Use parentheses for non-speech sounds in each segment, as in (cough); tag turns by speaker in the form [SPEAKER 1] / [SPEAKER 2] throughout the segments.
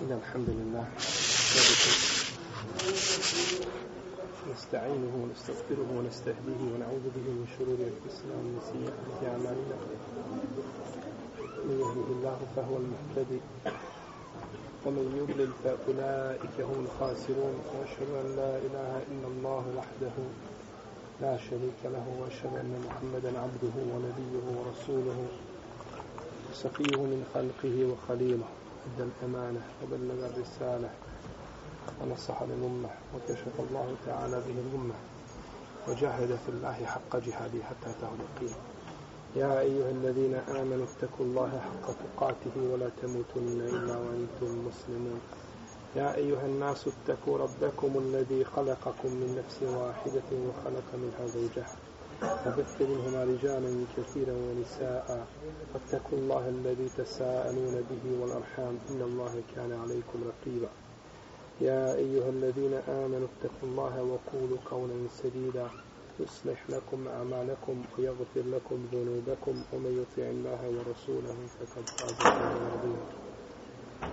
[SPEAKER 1] إن الحمد لله. نستعينه ونستغفره ونستهديه ونعوذ به من شرور أنفسنا ومن سيئات أعمالنا. من يهده الله فهو المهتدي. ومن يضلل فأولئك هم الخاسرون. وأشهد أن لا إله إلا الله وحده لا شريك له. وأشهد أن محمدا عبده ونبيه ورسوله. وصفيه من خلقه وخليله. أدى الأمانة وبلغ الرسالة ونصح للأمة وكشف الله تعالى به الأمة وجاهد في الله حق جهاده حتى أتاه اليقين. يا أيها الذين آمنوا اتقوا الله حق تقاته ولا تموتن إلا وأنتم مسلمون. يا أيها الناس اتقوا ربكم الذي خلقكم من نفس واحدة وخلق منها زوجها. وبث منهما رجالا كثيرا ونساء. واتقوا الله الذي تساءلون به والأرحام. إن الله كان عليكم رقيبا. يا أيها الذين آمنوا اتقوا الله وقولوا قولا سديدا. يصلح لكم أعمالكم ويغفر لكم ذنوبكم. ومن يطع الله ورسوله فقد فاز فوزا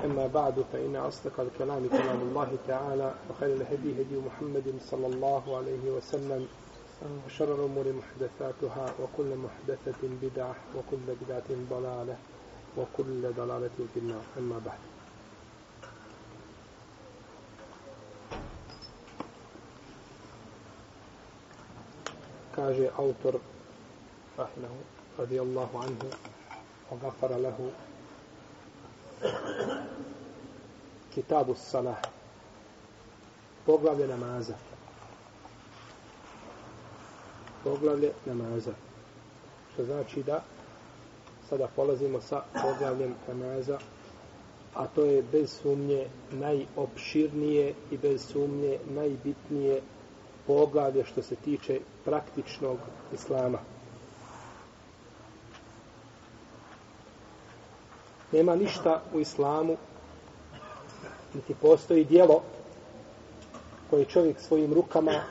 [SPEAKER 1] أما بعد فإن أصدق الكلام كلام الله تعالى. وخير الهدي هدي محمد صلى الله عليه وسلم. وشر الأمور محدثاتها وكل محدثة بدعة وكل بدعة ضلالة وكل ضلالة في النار. أما بعد. كاجي أوتر رحمه رضي الله عنه وغفر له. كتاب الصلاة. وقبل نمازة. Poglavlje namaza što znači da sada polazimo sa poglavljem namaza a to je bez sumnje najopširnije i bez sumnje najbitnije poglavlje što se tiče praktičnog islama. Nema ništa u islamu, niti postoji dijelo koje čovjek svojim rukama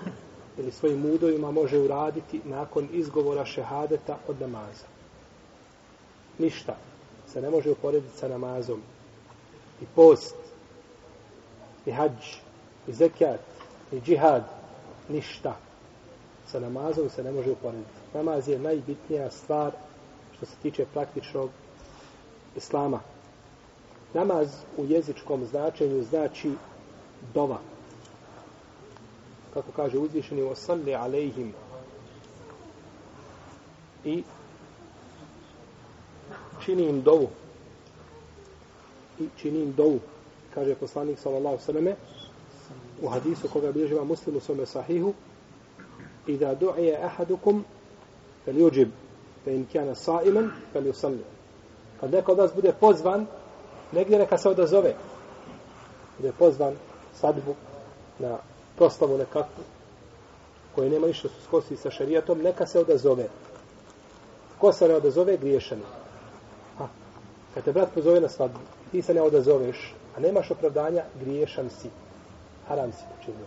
[SPEAKER 1] ili svojim udojima može uraditi nakon izgovora šehadeta od namaza. Ništa se ne može uporediti sa namazom. I post, i hađ, i zekijat, i džihad, ništa. Sa namazom se ne može uporediti. Namaz je najbitnija stvar što se tiče praktičnog islama. Namaz u jezičkom značenju znači dova. Kako kaže uzvišeni o salli alejhim i čini im dovu. I čini im dovu. Kaže poslanik sallallahu sallame u hadisu koga bilježiva muslim svome sahihu i da du'ije ahadukum fel juđib fe in kjana saiman fel yusalli kad neko od vas bude pozvan negdje neka se odazove bude pozvan sadbu na proslavu nekakvu koje nema ništa su skosi sa šarijatom neka se odazove ko se ne odazove griješan ha. kad te brat pozove na svadbu ti se ne odazoveš a nemaš opravdanja griješan si haram si počinio.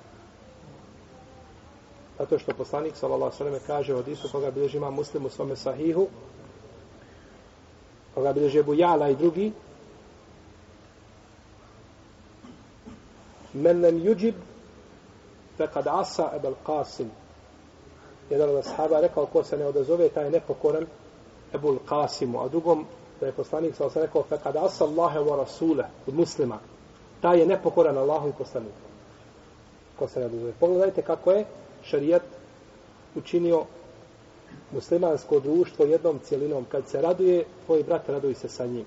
[SPEAKER 1] Zato što poslanik sallallahu alejhi ve kaže od isu koga bilježi ima Muslim u svome sahihu, koga bilježi Ebu Jala i drugi, Men nem juđib Fekad asa Abul Qasim. Jedan od ashaba rekao ko se ne odazove taj je nepokoran Ebul Qasimu, a drugom da je poslanik sa osam rekao fekad asa Allahe wa Rasule, od muslima. Taj je nepokoran Allahu i poslaniku ko se ne odazove. Pogledajte kako je šarijat učinio muslimansko društvo jednom cijelinom. Kad se raduje, tvoj brat raduje se sa njim.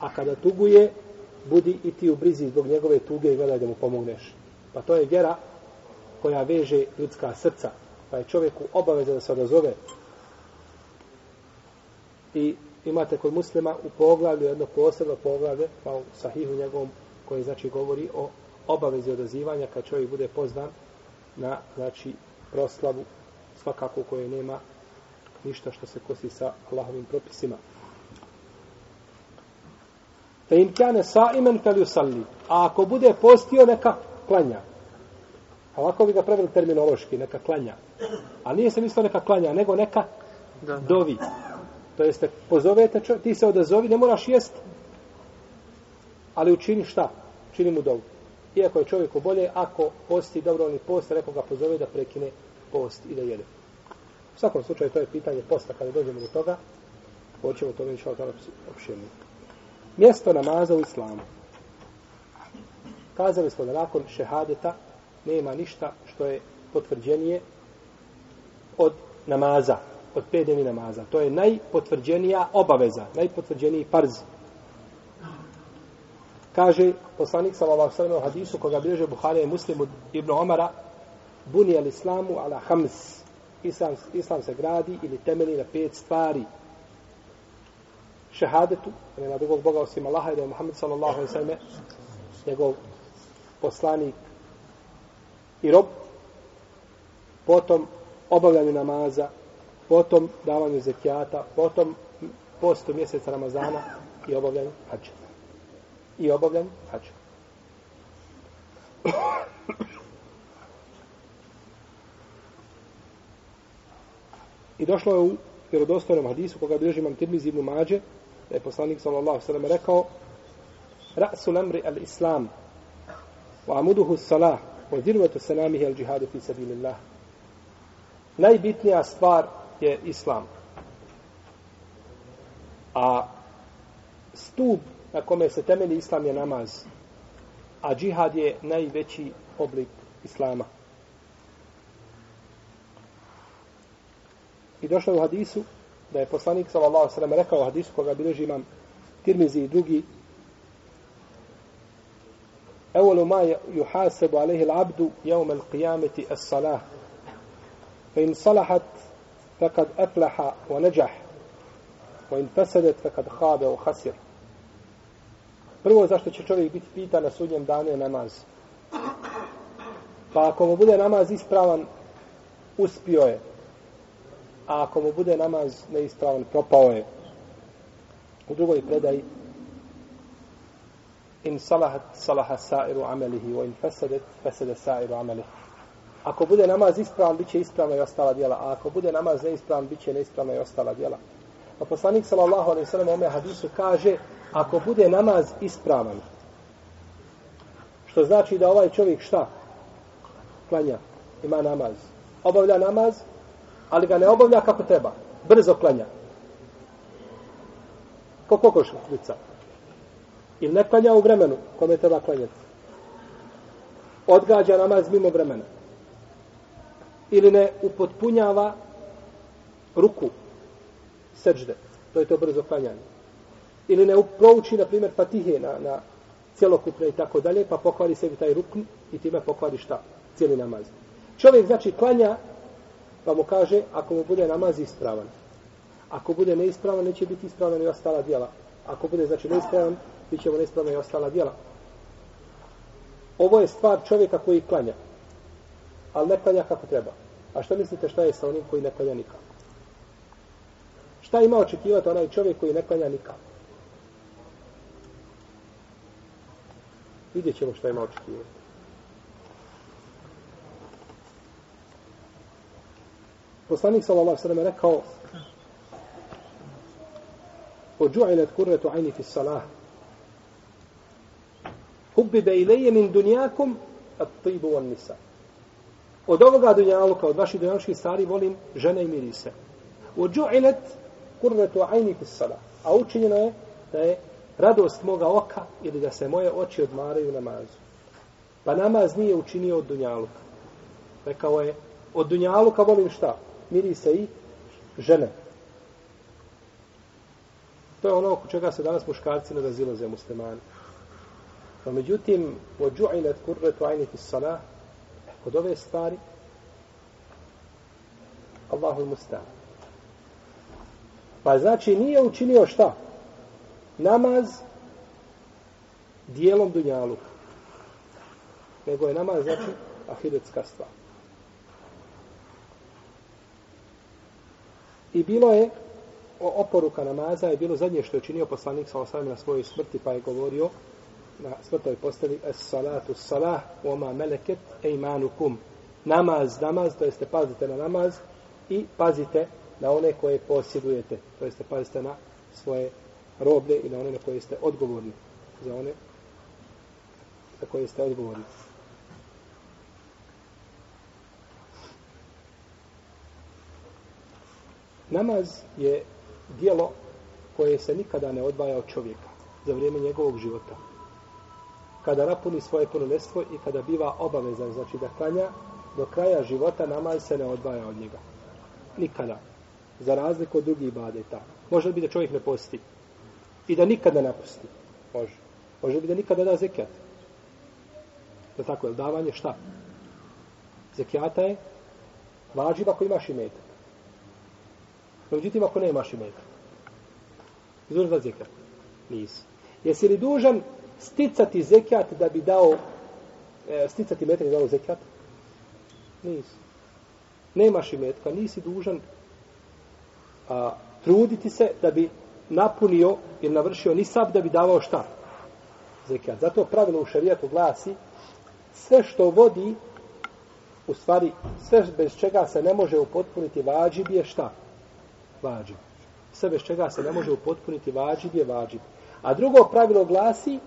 [SPEAKER 1] A kada tuguje, budi i ti u brizi zbog njegove tuge i gledaj da mu pomogneš. Pa to je vjera koja veže ljudska srca. Pa je čovjeku obaveza da se odazove. I imate kod muslima u poglavlju, jedno posebno poglavlje, pa u sahihu njegovom, koji znači govori o obavezi odazivanja kad čovjek bude pozvan na znači proslavu svakako koje nema ništa što se kosi sa Allahovim propisima. Fe im kane sa imen fel yusalli. A ako bude postio, neka klanja. A ovako bi ga pravili terminološki, neka klanja. A nije se mislio neka klanja, nego neka da, da. dovi. To jeste, pozovete ti se odazovi, ne moraš jest, ali učini šta? čini mu dovu. Iako je čovjeku bolje, ako posti dobrovoljni post, neko ga pozove da prekine post i da jede. U svakom slučaju, to je pitanje posta, kada dođemo do toga, hoćemo to inša Allah opširno. Mjesto namaza u islamu. Kazali smo da nakon šehadeta nema ništa što je potvrđenije od namaza, od pet namaza. To je najpotvrđenija obaveza, najpotvrđeniji parz. Kaže poslanik sallallahu alejhi ve hadisu koga bilježe Buhari i Muslim od Ibn Omara buni al islamu ala hams islam, islam se gradi ili temelji na pet stvari šehadetu nema drugog Boga osim Allaha i da je Muhammed sallallahu alejhi ve sellem njegov poslanik i rob potom obavljanju namaza potom davanju zekijata potom postu mjeseca Ramazana i obavljanju hađa. I obavljanju hađa. I došlo je u vjerodostojnom hadisu koga bilježi imam Tirmizi ibn Mađe, da je poslanik sallallahu sallam rekao Ra'su lamri al-islam wa amuduhu salah wa dirvatu sanamihi al-jihadu fi sabilillah. Najbitnija stvar je islam. A stup na kome se temelji islam je namaz. A džihad je najveći oblik islama. I došlo je u hadisu da je poslanik sallallahu alejhi ve sellem rekao u hadisu koga bilježi imam Tirmizi i drugi أول ما يحاسب عليه العبد يوم القيامة الصلاة فإن صلحت فقد أفلح ونجح وإن فسدت فقد خاب وخسر Prvo zašto će čovjek biti pitan na sudnjem danu je namaz. Pa ako mu bude namaz ispravan, uspio je a ako mu bude namaz neispravan, propao je. U drugoj predaji in salahat salaha sa'iru amelihi wa in fesedet fesede sa'iru amelihi. Ako bude namaz ispravan, bit će ispravna i ostala djela. A ako bude namaz neispravan, bit će neispravna i ostala djela. A poslanik sallallahu alaihi sallam ome hadisu kaže ako bude namaz ispravan, što znači da ovaj čovjek šta? Klanja, ima namaz. Obavlja namaz, ali ga ne obavlja kako treba. Brzo klanja. Ko kokošlica. Ili ne klanja u vremenu kome treba klanjati. Odgađa namaz mimo vremena. Ili ne upotpunjava ruku seđde. To je to brzo klanjanje. Ili ne prouči, na primjer, patihe na, na cjelokupne i tako dalje, pa pokvari sebi taj rukn i time pokvari šta? Cijeli namaz. Čovjek, znači, klanja Pa mu kaže, ako mu bude namaz ispravan. Ako bude neispravan, neće biti ispravan i ostala djela. Ako bude, znači, neispravan, bit ćemo neispravan i ostala djela. Ovo je stvar čovjeka koji klanja. Ali ne klanja kako treba. A što mislite šta je sa onim koji ne klanja nikako? Šta ima očekivati onaj čovjek koji ne klanja nikako? Vidjet ćemo šta ima očekivati. Poslanik sallallahu alejhi ve sellem rekao: "Oju'ilat qurratu ajni fi salah Hubbibe ilayya min dunjakum at tibu on nisa. Od ovoga dunjaluka, od vaših dunjalučkih stvari volim žene i mirise. U džu'ilet 'ayni fi as-salah. A učinjeno je da je radost moga oka ili da se moje oči odmaraju namazu. Pa namaz nije učinio od dunjaluka. Rekao je, od dunjaluka volim šta? mirise i žene. To je ono oko čega se danas muškarci ne razilaze muslimani. No, međutim, od džu'ilet kurretu ajni fi salah, kod ove stvari, Allahu mustan. Pa znači nije učinio šta? Namaz dijelom dunjaluka. Nego je namaz znači ahiretska stvar. I bilo je oporuka namaza je bilo zadnje što je činio poslanik sa osam na svojoj smrti pa je govorio na smrtoj postavi es salatu salah oma meleket eimanukum namaz, namaz, to jeste pazite na namaz i pazite na one koje posjedujete, to jeste pazite na svoje roblje i na one na koje ste odgovorni za one za koje ste odgovorni. Namaz je dijelo koje se nikada ne odvaja od čovjeka za vrijeme njegovog života. Kada napuni svoje punoljestvo i kada biva obavezan, znači da klanja, do kraja života namaz se ne odvaja od njega. Nikada. Za razliku od drugih ibadeta. Može biti da čovjek ne posti. I da nikada ne napusti. Može. Može biti da nikada da zekijat. Da tako je. Davanje šta? Zekijata je vađiv ako imaš imetak. Međutim, ako ne imaš imetak. Izvrš da zekijat? Nisi. Jesi li dužan sticati zekijat da bi dao e, sticati metak da dao zekijat? Nisi. Nemaš imetka, nisi dužan a, truditi se da bi napunio ili navršio nisab da bi davao šta? Zekijat. Zato pravilo u šarijatu glasi sve što vodi u stvari sve bez čega se ne može upotpuniti vađib je šta? Vađib. Sve bez čega se ne može upotpuniti vađib je vađib. A drugo pravilo glasi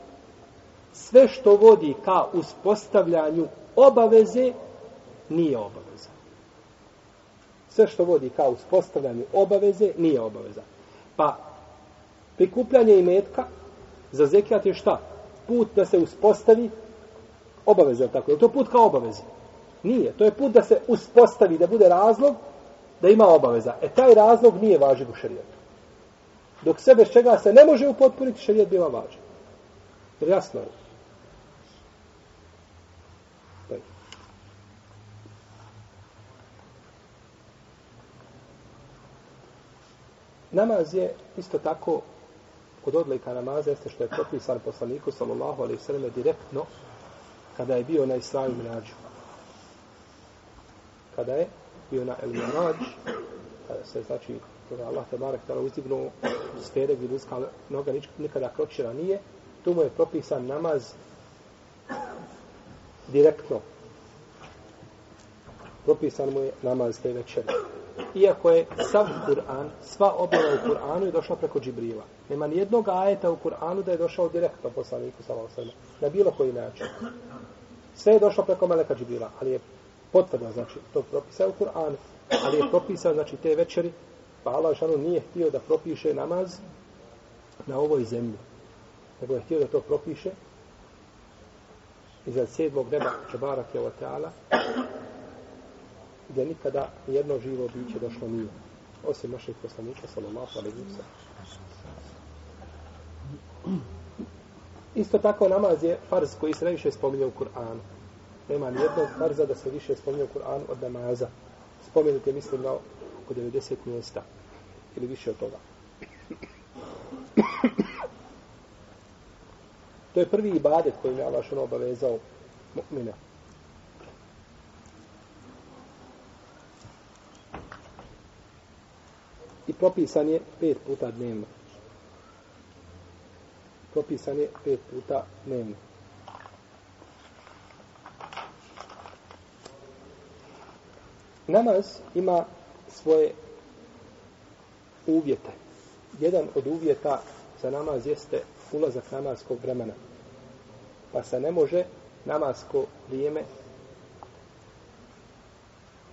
[SPEAKER 1] sve što vodi ka uspostavljanju obaveze nije obaveza. Sve što vodi ka uspostavljanju obaveze nije obaveza. Pa prikupljanje imetka za zekijat je šta? Put da se uspostavi obaveza, tako je to put kao obaveze? Nije, to je put da se uspostavi, da bude razlog da ima obaveza. E taj razlog nije važiv u šarijetu. Dok sve bez čega se ne može upotpuniti, šarijet biva važiv. Jer jasno je. Namaz je isto tako kod odlika namaza jeste što je propisan poslaniku sallallahu alaihi sallam direktno kada je bio na Israju Mirađu. Kada je bio na El Mirađ, kada se znači kada Allah te barek tala uzdignu sfere gdje ljudska noga nikada kročila nije, tu mu je propisan namaz direktno. Propisan mu je namaz te večere iako je sav Kur'an, sva objava u Kur'anu je došla preko Džibrila. Nema ni jednog ajeta u Kur'anu da je došao direktno poslaniku sa Osama, na bilo koji način. Sve je došlo preko Meleka Džibrila, ali je potvrda, znači, to propisa u Kur'anu, ali je propisao, znači, te večeri, pa Allah šanu nije htio da propiše namaz na ovoj zemlji, nego je htio da to propiše iza sedmog neba Čebarak je o Teala, gdje nikada jedno živo biće došlo nije. Osim našeg poslanika, sallallahu alaihi wa Isto tako namaz je farz koji se najviše spominje u Kur'anu. Nema ni jednog farza da se više spominje u Kur'anu od namaza. Spominjete, mislim na oko 90 mjesta. Ili više od toga. to je prvi ibadet kojim je Allah što obavezao mu'mina. I propisan je pet puta dnevno. Propisan je pet puta dnevno. Namaz ima svoje uvjete. Jedan od uvjeta za namaz jeste ulazak namazskog vremena. Pa se ne može namasko vrijeme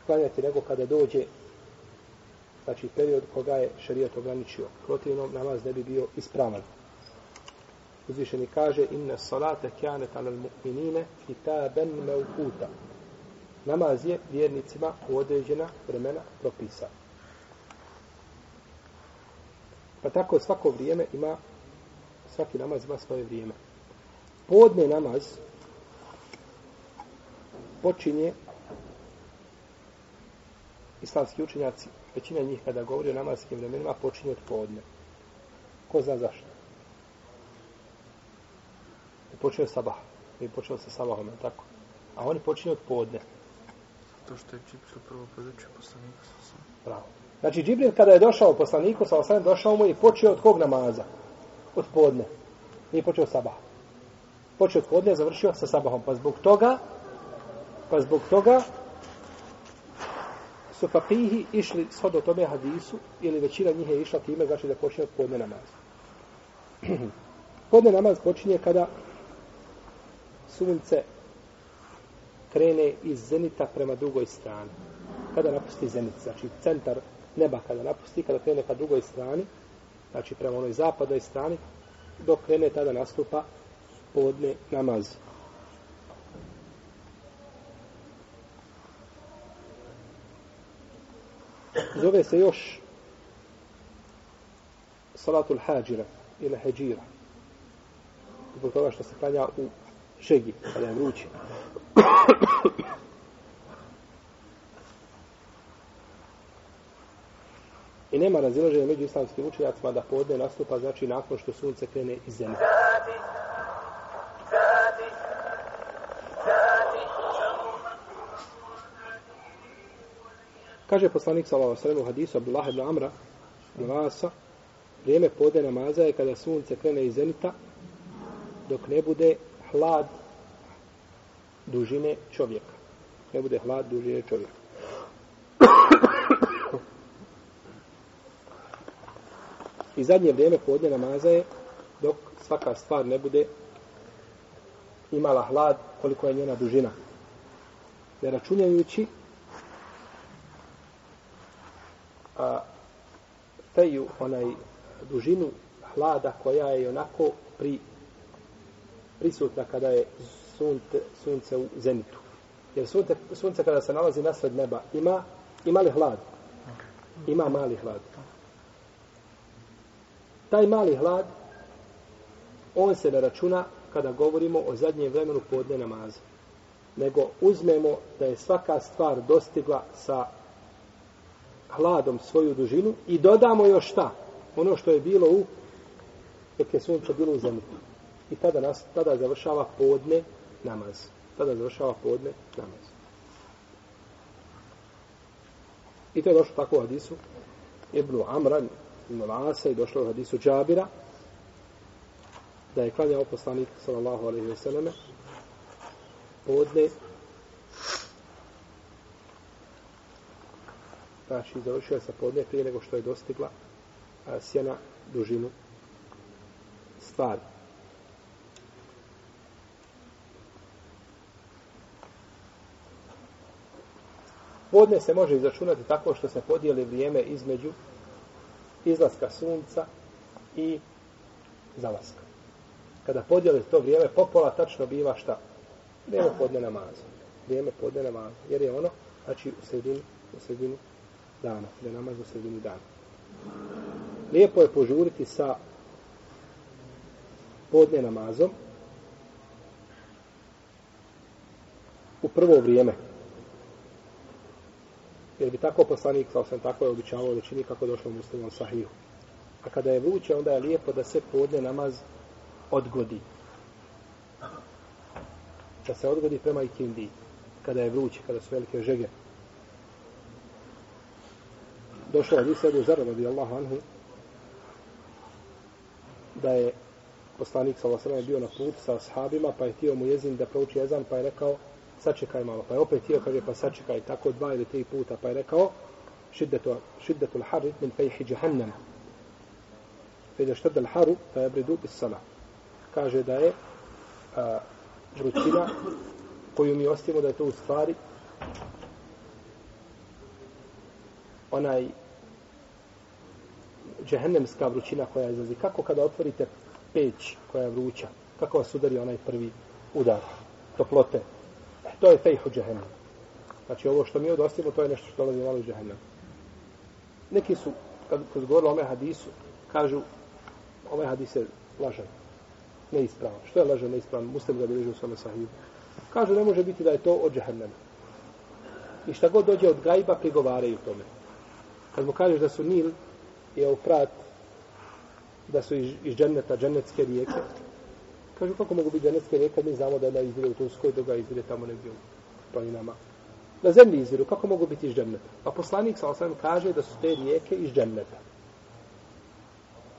[SPEAKER 1] klanjati nego kada dođe znači period koga je šerijat ograničio. Protivno namaz ne bi bio ispravan. Uzvišeni kaže inna salate kjanet ala mu'minine kitaben meukuta. Namaz je vjernicima u određena vremena propisa. Pa tako svako vrijeme ima svaki namaz ima svoje vrijeme. Podne namaz počinje islamski učenjaci većina njih kada govori o namaskim vremenima počinje od podne. Ko zna zašto? Ne počinje od sabaha. Ne počinje sa sabahom, tako? A oni počinje od podne.
[SPEAKER 2] To što je Džibril prvo podučio poslaniku sa osam.
[SPEAKER 1] Pravo. Znači, Džibril kada je došao poslaniku sa osam, došao mu i počeo od kog namaza? Od podne. Nije počeo od sabaha. Počeo od podne, završio sa sabahom. Pa zbog toga, pa zbog toga, su fakihi išli shodno tome hadisu ili većina njih je išla time znači da počne od podne namaz. (clears throat) podne namaz počinje kada sunce krene iz zenita prema drugoj strani. Kada napusti zenit, znači centar neba kada napusti, kada krene ka drugoj strani, znači prema onoj zapadnoj strani, dok krene tada nastupa podne namaz. Zove se još salatul hađira ili heđira. Zbog toga što se klanja u šegi, kada je vruće. I nema razilaženja među islamskim učenjacima da podne nastupa, znači nakon što sunce krene iz zemlje. Kaže poslanik sallallahu alejhi ve sellem u hadisu Abdullah ibn Amra ibn Asa vrijeme podne namaza je kada sunce krene iz zenita dok ne bude hlad dužine čovjeka. Ne bude hlad dužine čovjeka. I zadnje vrijeme podne namaza je dok svaka stvar ne bude imala hlad koliko je njena dužina. Ne računjajući a, teju onaj dužinu hlada koja je onako pri prisutna kada je sunce, sunce u zenitu. Jer sunce, sunce kada se nalazi nasred neba ima, ima li hlad? Ima mali hlad. Taj mali hlad on se ne računa kada govorimo o zadnjem vremenu podne namaza. Nego uzmemo da je svaka stvar dostigla sa hladom svoju dužinu i dodamo još šta? Ono što je bilo u dok je sunce bilo u zemlji. I tada, nas, tada završava podne namaz. Tada završava podne namaz. I to je došlo tako u hadisu Ibnu Amran Ibnu Lasa i došlo u hadisu Džabira da je klanjao poslanik sallallahu alaihi ve selleme podne znači završio je sa podne prije nego što je dostigla a, sjena dužinu stvari. Podne se može izračunati tako što se podijeli vrijeme između izlaska sunca i zalaska. Kada podijeli to vrijeme, popola tačno biva šta? Vrijeme podne namaza. Vrijeme podne namaza. Jer je ono, znači u sredini, u sredini dana. Da je namaz u sredini dana. Lijepo je požuriti sa podne namazom u prvo vrijeme. Jer bi tako poslanik, kao sam tako je običavao da čini kako došlo muslimom sahihu. A kada je vruće, onda je lijepo da se podne namaz odgodi. Da se odgodi prema ikindi. Kada je vruće, kada su velike žege. Došlo od Isa Zara, radi Allahu anhu, da je poslanik sallallahu alejhi bio na put sa ashabima, pa je htio mu jezin da prouči ezan pa je rekao, sačekaj malo. Pa je opet htio, kaže, pa sačekaj tako dva ili tri puta, pa je rekao, šiddetu, šiddetu l'harit min fejhi džahannam. Fede štadda l'haru, pa fa yabridu bis sana. Kaže da je a, vrućina koju mi ostavimo da je to u stvari onaj džehennemska vrućina koja izlazi. Kako kada otvorite peć koja je vruća, kako vas udari onaj prvi udar toplote. E, to je fejhu džehennem. Znači ovo što mi odostimo, to je nešto što dolazi malo iz džehennem. Neki su, kad, kad govorili o ome hadisu, kažu, ovaj hadis je lažan, neispravan. Što je lažan, neispravan? Muslim ga bilježi u svome sahiju. Kažu, ne može biti da je to od džehennema. I šta god dođe od gajba, prigovaraju tome. Kad mu kažeš da su Nil i Eufrat da su iz, iz dženneta, džennetske rijeke. Kažu, kako mogu biti džennetske rijeke, mi znamo da jedna izvire u Turskoj, druga izvire tamo negdje u planinama. Na zemlji izviru, kako mogu biti iz dženneta? Pa poslanik sa osam kaže da su te rijeke iz dženneta.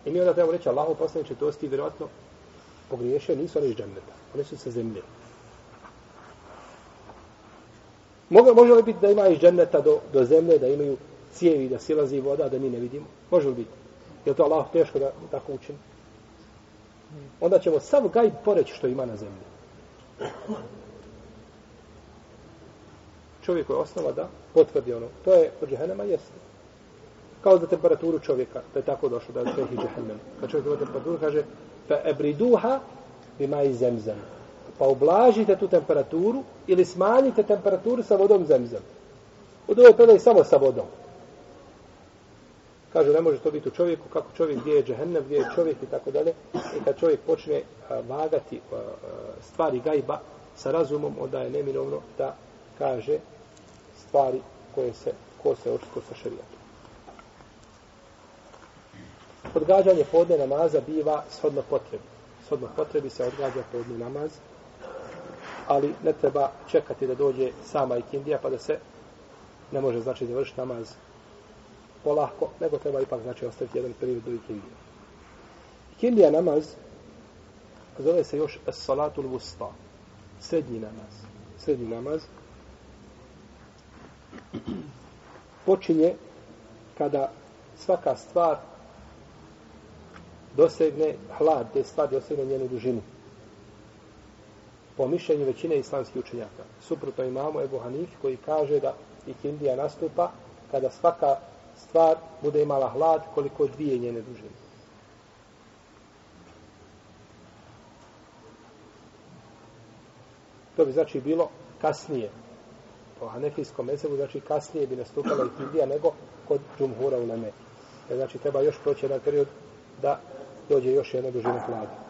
[SPEAKER 1] I mi onda trebamo reći, Allaho poslaniče, to si ti vjerojatno pogriješio, nisu oni iz dženneta. Oni su sa zemlje. Može, može li biti da ima iz dženneta do, do zemlje, da imaju cijevi, da silazi voda, da mi ne vidimo? Može li biti? Je to Allah teško da tako učini? Onda ćemo sav gajb poreći što ima na zemlji. Čovjeku je osnova da potvrdi ono. To je od džehennema jeste. Kao za temperaturu čovjeka, da je tako došlo, da je sve i džehennem. Kad čovjek ima temperaturu, kaže, fa ebriduha bima i zemzem. Pa oblažite tu temperaturu ili smanjite temperaturu sa vodom zemzem. U drugoj predaj samo sa vodom. Kaže, ne može to biti u čovjeku, kako čovjek, gdje je džehennem, gdje je čovjek i tako dalje. I kad čovjek počne a, vagati a, stvari gajba sa razumom, onda je neminovno da kaže stvari koje se kose očito sa šarijatom. Odgađanje podne namaza biva shodno potrebi. Shodno potrebi se odgađa podne namaz, ali ne treba čekati da dođe sama ikindija pa da se ne može znači završiti namaz polahko, nego treba ipak znači ostaviti jedan period do ikindije. Ikindija namaz zove se još salatul vusta, srednji namaz. Srednji namaz počinje kada svaka stvar dosegne hlad, te stvari dosegne njenu dužinu. Po mišljenju većine islamskih učenjaka. Suprotno imamo Ebu Hanif koji kaže da ikindija nastupa kada svaka stvar bude imala hlad koliko dvije njene dužine. To bi znači bilo kasnije. Po hanefijskom mesebu znači kasnije bi nastupala ikindija nego kod džumhura u Leme. Znači treba još proći jedan period da dođe još jedna dužina hlada.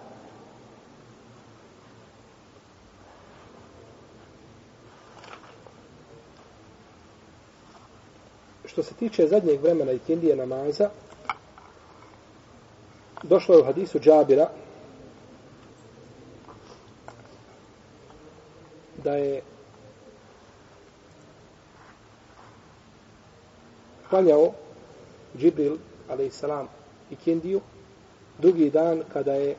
[SPEAKER 1] Što se tiče zadnjeg vremena i kindije namaza, došlo je u hadisu Džabira da je klanjao Džibril, alaihissalam, i kindiju, drugi dan kada je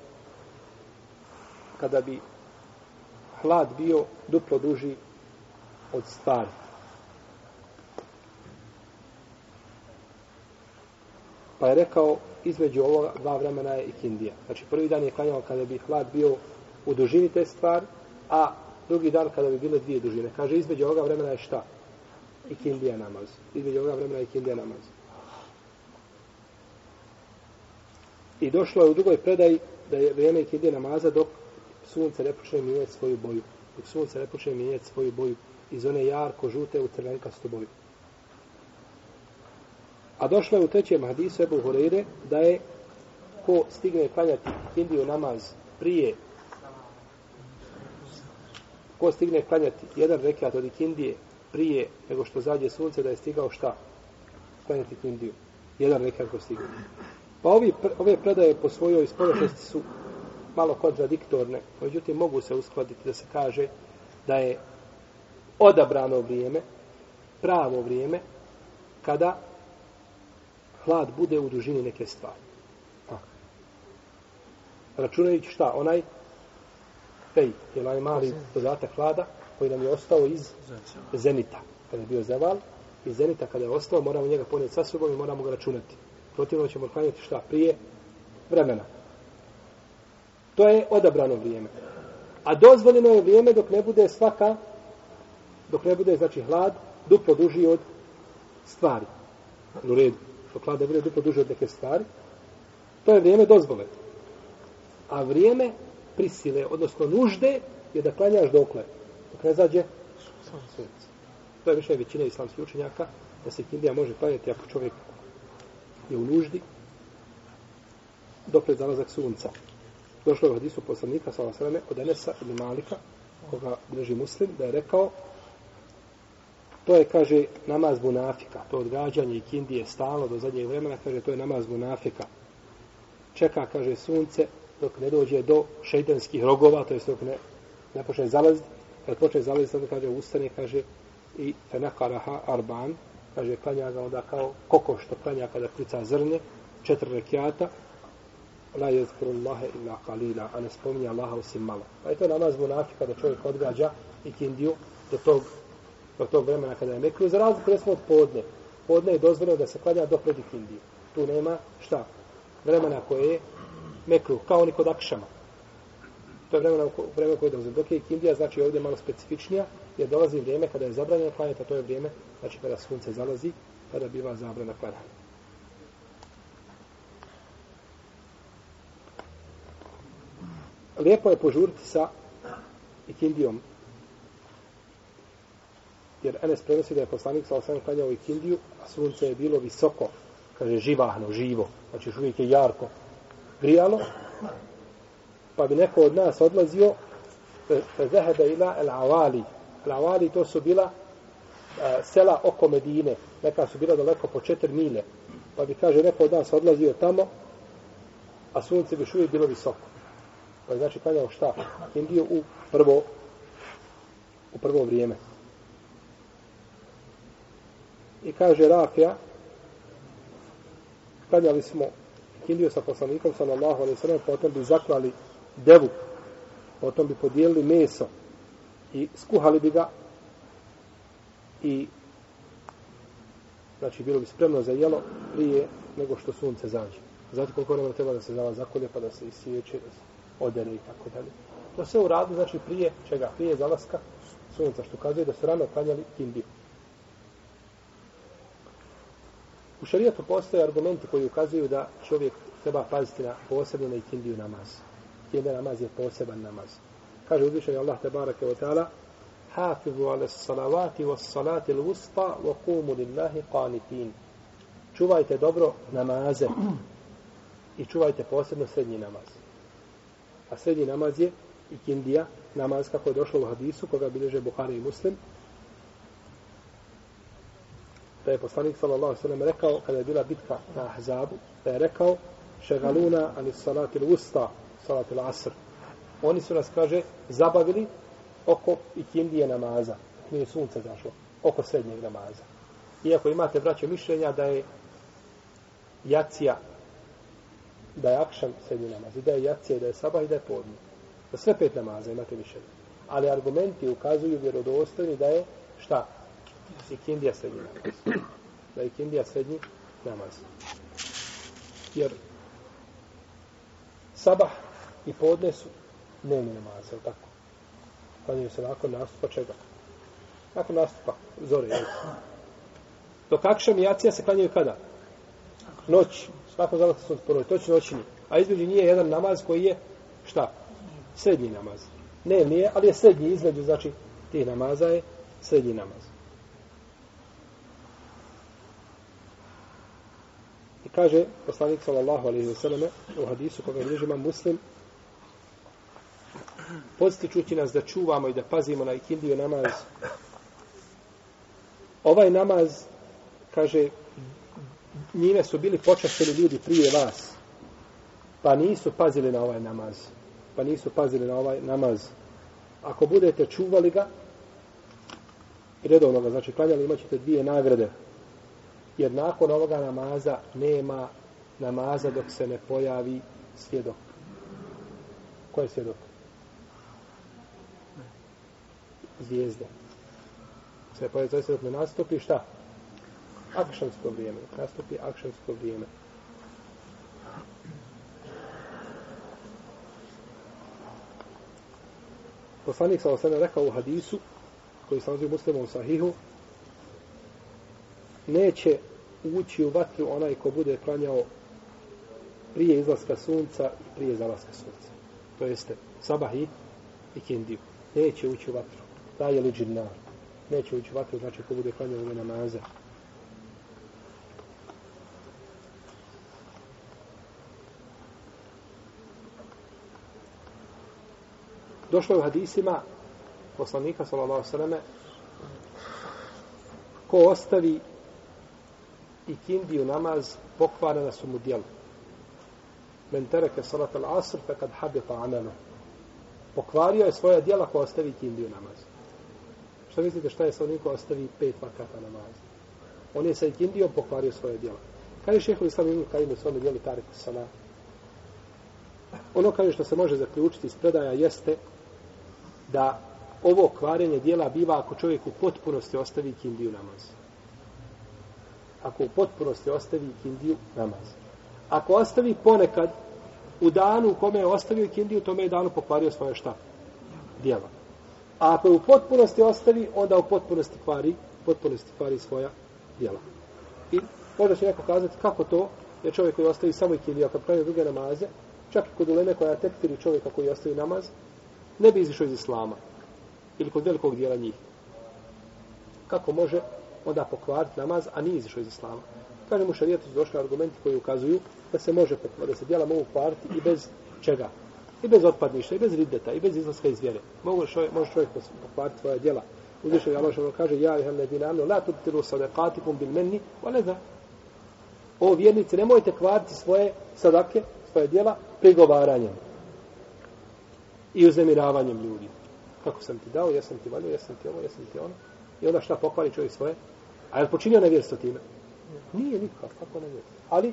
[SPEAKER 1] kada bi hlad bio duplo duži od stvari. Pa je rekao, između ovoga dva vremena je ikindija. Znači, prvi dan je klanjao kada bi hlad bio u dužini te stvari, a drugi dan kada bi bile dvije dužine. Kaže, između ovoga vremena je šta? Ikindija namaz. Između ovoga vremena je ikindija namaz. I došlo je u drugoj predaji da je vrijeme ikindije namaza dok sunce ne počne mijenjati svoju boju. Dok sunce ne počne mijenjati svoju boju iz one jarko žute u crvenkastu boju. A došlo je u trećem hadisu Ebu Hureyre da je ko stigne klanjati ikindiju namaz prije ko stigne klanjati jedan rekat od ikindije prije nego što zađe sunce da je stigao šta? Klanjati ikindiju. Jedan rekat ko stigne. Pa ovi, ove predaje po svojoj spoljašnosti su malo kontradiktorne, međutim mogu se uskladiti da se kaže da je odabrano vrijeme, pravo vrijeme, kada hlad bude u dužini neke stvari. Računajući šta? Onaj fej, je onaj mali dodatak hlada koji nam je ostao iz zenita. Kada je bio zeval, iz zenita kada je ostao, moramo njega ponijeti sa sobom i moramo ga računati protivno ćemo klanjati šta prije vremena. To je odabrano vrijeme. A dozvoljeno je vrijeme dok ne bude svaka, dok ne bude, znači, hlad, duplo duži od stvari. U redu. Dok hlad ne bude duplo duže od neke stvari. To je vrijeme dozvole. A vrijeme prisile, odnosno nužde, je da klanjaš dokle. Dok ne zađe sunce. To je više većina islamskih učenjaka, da se kindija može klanjati ako čovjek je u nuždi dokle je zalazak sunca. Došlo je u hadisu poslanika sa osrame od Enesa ili Malika, koga drži muslim, da je rekao to je, kaže, namaz munafika. To odgađanje i kindije stalo do zadnjeg vremena, kaže, to je namaz munafika. Čeka, kaže, sunce dok ne dođe do šeitanskih rogova, to je dok ne, ne počne zalaziti. Kad počne zalaziti, onda kaže, ustane, kaže, i fenakaraha arban, kaže, klanja ga onda kao koko što klanja kada klica zrnje, četiri rekiata, la jezkru Allahe illa kalila, a ne spominje Allaha osim malo. Pa je to namaz munafika da čovjek odgađa i kindiju do tog, do tog vremena kada je mekru, za razliku recimo od podne. Podne je dozvoljeno da se klanja do predikindije. Tu nema šta? Vremena koje je mekru, kao ni kod akšama. To je vremena, vreme koje dolazi. Dok je ikindija, znači ovdje malo specifičnija, jer dolazi vrijeme kada je zabranjeno klanjati, a to je vrijeme, znači kada sunce zalazi, kada biva zabrana klanjanja. Lijepo je požuriti sa ikindijom. Jer Enes prenosi da je poslanik sa osam klanjao ikindiju, a sunce je bilo visoko, kaže živahno, živo, znači uvijek je jarko grijalo, pa bi neko od nas odlazio e, fe zahebe ila el avali. El avali to su bila a, sela oko Medine, neka su bila daleko po četiri mile. Pa bi kaže neko od nas odlazio tamo, a sunce bi uvijek bilo visoko. Pa znači klanjao šta? Indiju u prvo u prvo vrijeme. I kaže Rafija, klanjali smo kindiju sa poslanikom, sallallahu alaihi sallam, potom bi zaklali devu, potom bi podijelili meso i skuhali bi ga i znači bilo bi spremno za jelo prije nego što sunce zađe. Zato koliko vremena treba da se zala zakolje pa da se isiječe, da se odere i tako dalje. To se uradi znači prije čega? Prije zalaska sunca što kazuje da su rano klanjali kindiju. U šarijetu postoje argumenti koji ukazuju da čovjek treba paziti na posebno na ikindiju namaz. Ikindija namaz je poseban namaz. Kaže uzvišen Allah tabaraka wa ta'ala Hafizu ala salavati wa salati l-wusta wa kumu lillahi qanitin. Čuvajte dobro namaze i čuvajte posebno srednji namaz. A srednji namaz je ikindija namaz kako je došlo u hadisu koga bilježe Buhari i Muslim da je poslanik sallallahu alejhi ve sellem rekao kada je bila bitka na Ahzabu da je rekao šegaluna ali salatil usta salatil asr. Oni su nas kaže zabavili oko ikindije namaza. Nije sunce zašlo oko srednjeg namaza. Iako imate braće mišljenja da je jacija da je akšan srednji namaz i da je jacija i da je sabah i da je podne da sve pet namaza imate mišljenja. Ali argumenti ukazuju vjerodostojni da je šta? Ikindija srednji namaz. Da je ikindija srednji namaz. Jer sabah i podne su dnevni namaz, je tako? Klanjaju se nakon nastupa čega? Nakon nastupa zore, je Dok akšam i jacija se klanjaju kada? Noć. Svako zalata su po. To će noćni. A između nije jedan namaz koji je šta? Srednji namaz. Ne, nije, ali je srednji između, znači, tih namaza je srednji namaz. Kaže poslanik sallallahu alejhi ve selleme u hadisu koga bilježi imam Muslim podstičući nas da čuvamo i da pazimo na ikindiju namaz. Ovaj namaz, kaže, njime su bili počašćeni ljudi prije vas, pa nisu pazili na ovaj namaz. Pa nisu pazili na ovaj namaz. Ako budete čuvali ga, redovno ga, znači klanjali, imat ćete dvije nagrade jer nakon ovoga namaza nema namaza dok se ne pojavi svjedok. Ko je svjedok? Zvijezda. Se pojavi svjedok, svjedok ne nastupi, šta? Akšansko vrijeme. Nastupi akšansko vrijeme. Poslanik sa osana rekao u hadisu, koji sam nazivio muslimom sahihu, neće ući u vatru onaj ko bude klanjao prije izlaska sunca i prije zalaska sunca. To jeste sabah i ikindiju. Neće ući u vatru. Da je li džinnar. Neće ući u vatru, znači ko bude klanjao ove namaze. Došlo je u hadisima poslanika sallallahu alejhi ve ko ostavi i kindiju namaz pokvarana su mu djela. Men tereke salat al asr fe kad habita amelo. Pokvario je svoja djela ko ostavi kindiju namaz. Što mislite šta je sa onim ko ostavi pet vakata namaz? On je sa ikindijom pokvario svoje djela. Kad je šeho islam imam kad ima svome djeli tarik salat? Ono kaže što se može zaključiti iz predaja jeste da ovo kvarenje djela biva ako čovjek u potpunosti ostavi kindiju namaz ako u potpunosti ostavi kindiju namaz. Ako ostavi ponekad, u danu u kome je ostavio ikindiju, tome je danu pokvario svoje šta? Dijela. A ako je u potpunosti ostavi, onda u potpunosti kvari, potpunosti kvari svoja djela. I možda će neko kazati kako to, jer čovjek koji ostavi samo ikindiju, ako pravi druge namaze, čak i kod uleme koja tekfiri čovjeka koji ostavi namaz, ne bi izišao iz islama. Ili kod velikog dijela njih. Kako može onda pokvariti namaz, a nije izišao iz islama? Kaže mu šarijetu su došli argumenti koji ukazuju da se može pokvariti, da se dijela mogu pokvariti i bez čega? I bez otpadništa, i bez rideta, i bez izlaska iz vjere. Mogu čovjek, može čovjek pokvariti svoje dijela. Uzvišen je Allah što kaže, ja ih ne dinamno, la tubtiru sadaqatikum bil menni, wa ne O vjernici, nemojte kvariti svoje sadake, svoje dijela, prigovaranjem i uznemiravanjem ljudi. Kako sam ti dao, jesam ti valio, jesam ti ovo, jesam ti ono. I onda šta pokvari čovjek svoje? A je li počinio nevjerstvo time? Nije nikak, kako nevjerstvo. Ali,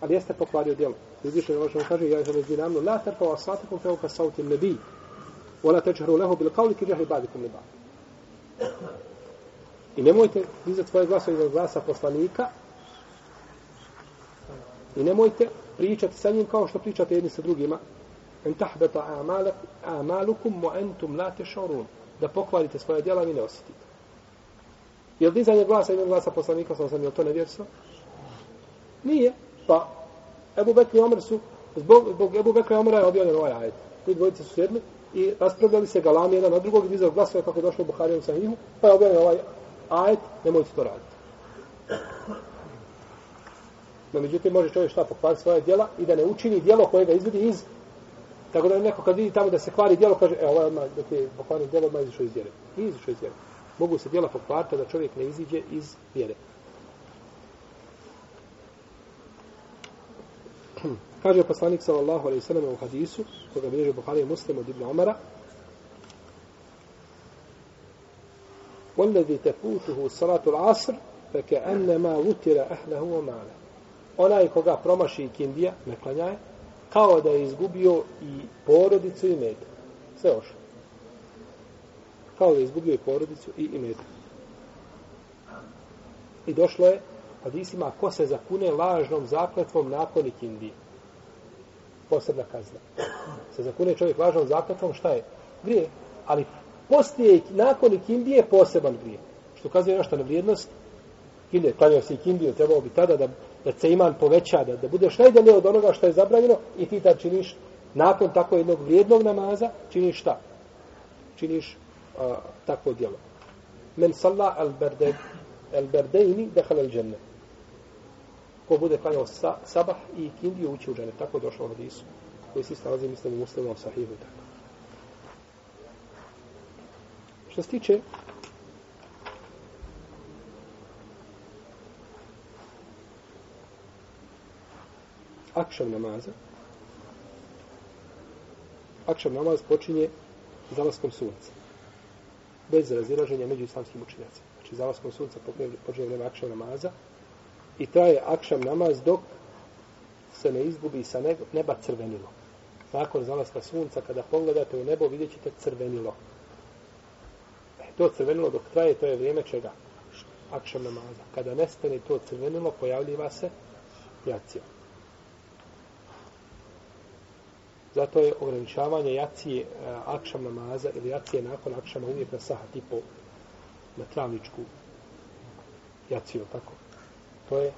[SPEAKER 1] ali jeste pokvario djelo. Izvišen je ono kaže, ja je zame namno, la terpa wa satikum feo ka sauti nebi, wala tečharu leho bil kauli ki džahli badikum neba. I nemojte dizati svoje glasa iz glasa poslanika i nemojte pričati sa njim kao što pričate jedni sa drugima. En tahbeta amalukum wa entum la tešorun. Da pokvarite svoje djela, vi ne osjetite. Je li dizanje glasa i glasa poslanika, sam sam je to nevjerstvo? Nije. Pa, Ebu Bekri i Omer su, zbog, zbog Ebu Bekri i Omera je objavljen ovaj ajet. Ti dvojice su sjedli i raspravljali se galami jedan na drugog i dizao glasove kako je došlo u Buhariju sa njihu, pa je objavljen ovaj ajet, nemojte to raditi. No, međutim, može čovjek šta pokvariti svoje djela i da ne učini djelo koje ga izvedi iz... Tako da neko kad vidi tamo da se kvari djelo, kaže, e, ovo je odmah, da ti pokvari djelo, odmah izišao iz vjere. Nije izišao iz vjere Mogu se djela pokvariti da čovjek ne iziđe iz vjere. Kaže poslanik sallallahu alejhi ve sellem u hadisu koga bilježi Buhari i Muslim od Ibn Umara والذي تفوته صلاة العصر فكأنما وتر أهله وماله onaj koga promaši kindija, ne klanjaje, kao da je izgubio i porodicu i metak. Sve još. Kao da je izgubio i porodicu i imetak. I došlo je, hadisima, ko se zakune lažnom zakletvom nakon ikindije. Posebna kazna. Se zakune čovjek lažnom zakletvom, šta je? Grije. Ali poslije, nakon ikindije, poseban grije. Što kazuje nešto na vrijednost, ikindije, klanjao se ikindiju, trebao bi tada da da se iman poveća, da, da budeš najdalje od onoga što je zabranjeno i ti tad činiš nakon tako jednog vrijednog namaza, činiš šta? Činiš a, takvo djelo. Men salla al berde al berdejni dehal al dženne. Ko bude klanjao sa, sabah i kindiju ući u džene. Tako došlo u hadisu. Koji se stalazi, mislim, u muslimom sahihu. Tako. Što se tiče akšav namaza, akšav namaz počinje zalaskom sunca. Bez razilaženja među islamskim učenjacima. Znači, zalaskom sunca počinje vreme akšam namaza i traje akšam namaz dok se ne izgubi sa neba crvenilo. Nakon zalaska sunca, kada pogledate u nebo, vidjet ćete crvenilo. E, to crvenilo dok traje, to je vrijeme čega? Akšam namaza. Kada nestane to crvenilo, pojavljiva se jacija. Zato je ograničavanje jacije e, akšam namaza ili jacije nakon akšama uvijek na saha, tipo na travničku jaciju, tako. To je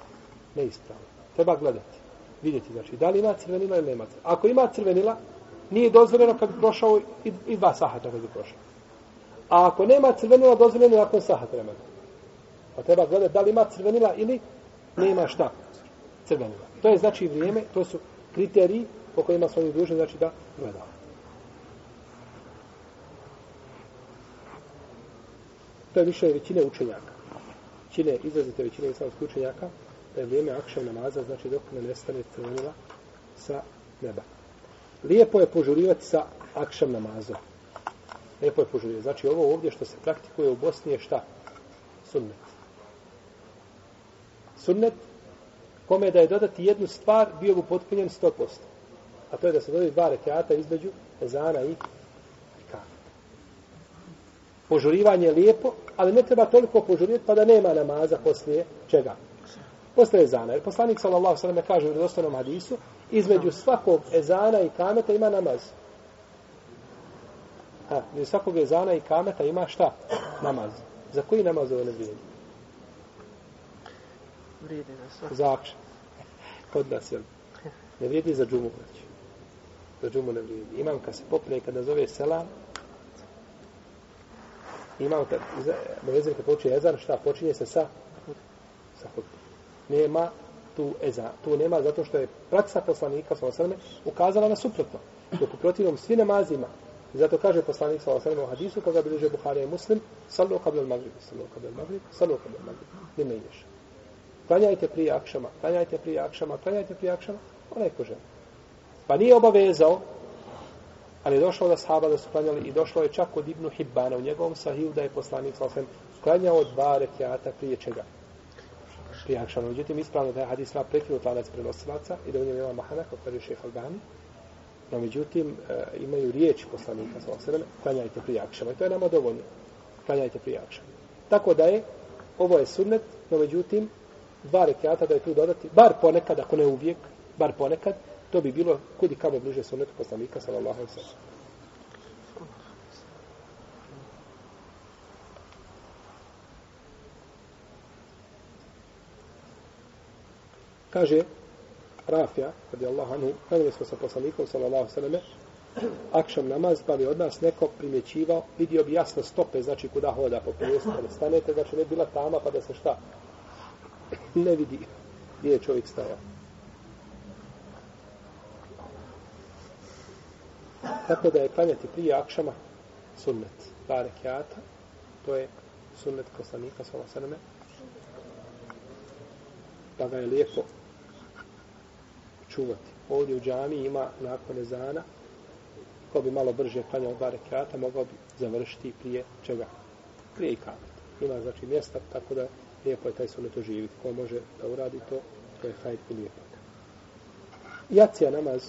[SPEAKER 1] neispravno. Treba gledati. Vidjeti, znači, da li ima crvenila ili nema crvenila. Ako ima crvenila, nije dozvoljeno kad bi prošao i, i dva sahata kad bi prošao. A ako nema crvenila, dozvoljeno je nakon sahat vremena. Pa treba gledati da li ima crvenila ili nema šta crvenila. To je znači vrijeme, to su kriteriji po kojima smo mi dužni, znači da gledamo. To je više većine učenjaka. Većine, izrazite većine islamskih učenjaka, da je vrijeme akšav namaza, znači dok ne nestane crvenila sa neba. Lijepo je požurivati sa akšav namazom. Lijepo je požurivati. Znači ovo ovdje što se praktikuje u Bosni je šta? Sunnet. Sunnet, kome da je dodati jednu stvar, bio bi potpunjen 100% a to je da se dodaju dva rekiata između ezana i ka. Požurivanje je lijepo, ali ne treba toliko požurivati pa da nema namaza poslije čega? Poslije ezana. Jer poslanik sallallahu sallam kaže u redostanom hadisu, Između svakog ezana i kameta ima namaz. Ha, između svakog ezana i kameta ima šta? Namaz. Za koji namaz ovo ne vrijedi?
[SPEAKER 2] Vrijedi na sve.
[SPEAKER 1] Za akšan. Kod nas, jel? Ne vrijedi za džumu, znači. Za džumu ne vrijedi. Imam kad se popne, kada zove selam, imam kad, vezim kad počne ezan, šta? Počinje se sa? Sa hutbom. Nema tu ezan. Tu nema zato što je praksa poslanika, sa osrme, ukazala na suprotno. Dok u protivnom svi namazima, zato kaže poslanik sa osrme u hadisu, koga bilježe Buharija i Muslim, sallu kabel magrib, sallu kabel magrib, sallu kabel magrib. Nime ideš. Klanjajte prije akšama, klanjajte prije akšama, klanjajte prije akšama, onaj ko želi. Pa nije obavezao, ali je došlo da sahaba da su klanjali i došlo je čak od Ibnu Hibbana u njegovom sahiju da je poslanik sa klanjao dva rekiata prije čega? Prije Akšana. Međutim, ispravno da je hadis ima prekinut lanac prenosilaca i da u njemu ima mahana, kako kaže šeha Albani. No, međutim, e, imaju riječ poslanika sa klanjajte prije Akšana. I to je nama dovoljno. Klanjajte prije Akšana. Tako da je, ovo je sunnet, no međutim, dva rekiata da je tu dodati, bar ponekad, ako ne uvijek, bar ponekad, to bi bilo kudi kamo bliže sunnetu poslanika sallallahu alejhi ve sellem. Kaže Rafija, radi Allah anhu, klanjali smo sa poslanikom, sallallahu alejhi ve selleme, akšam namaz, pa bi od nas neko primjećivao, vidio bi jasno stope, znači kuda hoda po prijestu, pa kada stanete, znači ne bila tama, pa da se šta ne vidi gdje je čovjek stajao. Tako da je klanjati prije akšama sunnet. Dva rekiata, to je sunnet poslanika sa osaname. Pa ga je lijepo čuvati. Ovdje u džami ima nakon ezana, ko bi malo brže klanjao dva rekiata, mogao bi završiti prije čega? Prije i kamet. Ima znači mjesta, tako da lijepo je taj sunnet oživiti. Ko može da uradi to, to je hajt i lijepo. Jacija namaz,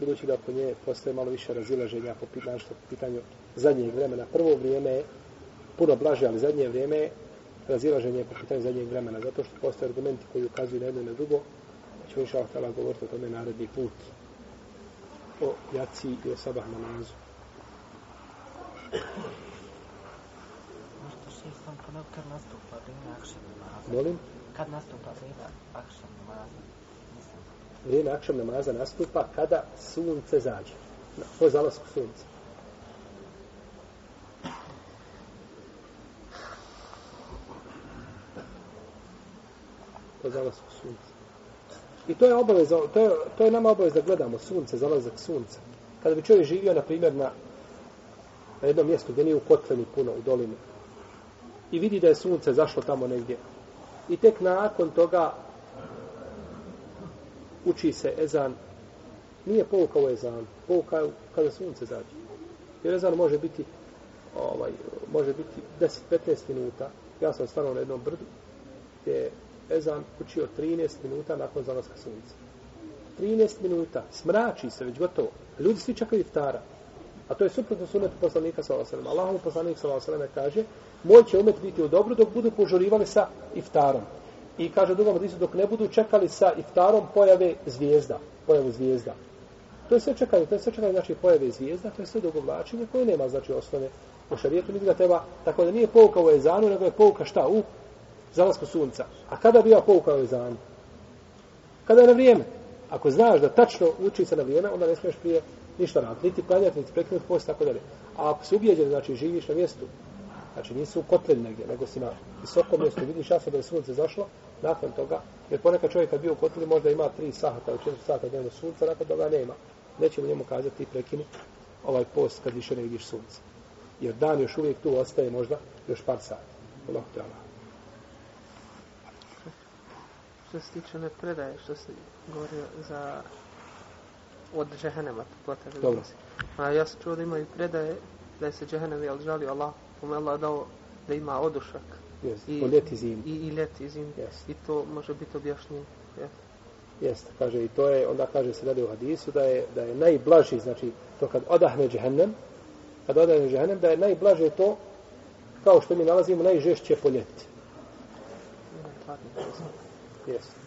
[SPEAKER 1] budući da oko nje postoje malo više razilaženja po pitanju, po pitanju zadnjeg vremena. Prvo vrijeme je puno blaže, ali zadnje vrijeme je razilaženje po pitanju zadnjeg vremena, zato što postoje argumenti koji ukazuju na jedno i na drugo. Ćemo inša Allah govoriti o tome naredni put o jaci i o sabah namazu.
[SPEAKER 3] Kad nastupa.
[SPEAKER 1] Molim?
[SPEAKER 3] Kad nastupa akšan.
[SPEAKER 1] Vrijeme akšam namaza nastupa kada sunce zađe. Na, po zalasku sunca. Po zalasku sunca. I to je obaveza, to je, to je nama obaveza da gledamo sunce, zalazak sunca. Kada bi čovjek živio, na primjer, na, na jednom mjestu gdje nije u kotleni puno, u dolini, i vidi da je sunce zašlo tamo negdje, i tek nakon toga uči se ezan, nije pouka u ezan, pouka je kada sunce zađe. Jer ezan može biti ovaj, može biti 10-15 minuta. Ja sam stano na jednom brdu gdje je ezan učio 13 minuta nakon zalaska sunca. 13 minuta. Smrači se već gotovo. Ljudi svi čekaju iftara. A to je suprotno sunetu poslanika sa osallam. Allahom poslanik sa osallam kaže moj će umet biti u dobru dok budu požurivali sa iftarom. I kaže drugom hadisu dok ne budu čekali sa iftarom pojave zvijezda. Pojave zvijezda. To je sve čekanje, to je sve čekanje znači pojave zvijezda, to je sve dogovlačenje koje nema znači osnove u šarijetu, niti ga treba, tako da nije pouka u ezanu, nego je pouka šta u zalasku sunca. A kada biva pouka u ezanu? Kada je na vrijeme. Ako znaš da tačno uči se na vrijeme, onda ne smiješ prije ništa raditi, niti planjati, niti prekinuti post, tako dalje. A ako se ubijeđen, znači živiš na mjestu, znači nisu u kotlin negdje, nego si na visokom mjestu, vidiš jasno da je sunce zašlo, nakon toga, jer ponekad čovjek kad bio u kotleni možda ima 3 sata ili 4 sata dnevno sunca, nakon toga nema. Nećemo njemu kazati ti prekini ovaj post kad više ne vidiš sunce. Jer dan još uvijek tu ostaje možda još par sati. Allah te Allah.
[SPEAKER 2] Što se tiče ne predaje, što se govorio za od džehennema, potrebe.
[SPEAKER 1] Dobro.
[SPEAKER 2] A ja sam čuo da imaju predaje da je se džehennem jel žalio Allah, kome Allah dao da ima odušak.
[SPEAKER 1] Jeste, po ljeti zimi.
[SPEAKER 2] I, i ljeti zimi.
[SPEAKER 1] Jeste.
[SPEAKER 2] I to može biti objašnjenje. Jeste.
[SPEAKER 1] Jeste, kaže i to je, onda kaže se dalje u hadisu da je, da je najblaži, znači to kad odahne džehennem, kad odahne džehennem, da je najblaže to kao što mi nalazimo najžešće po ljeti. Jeste.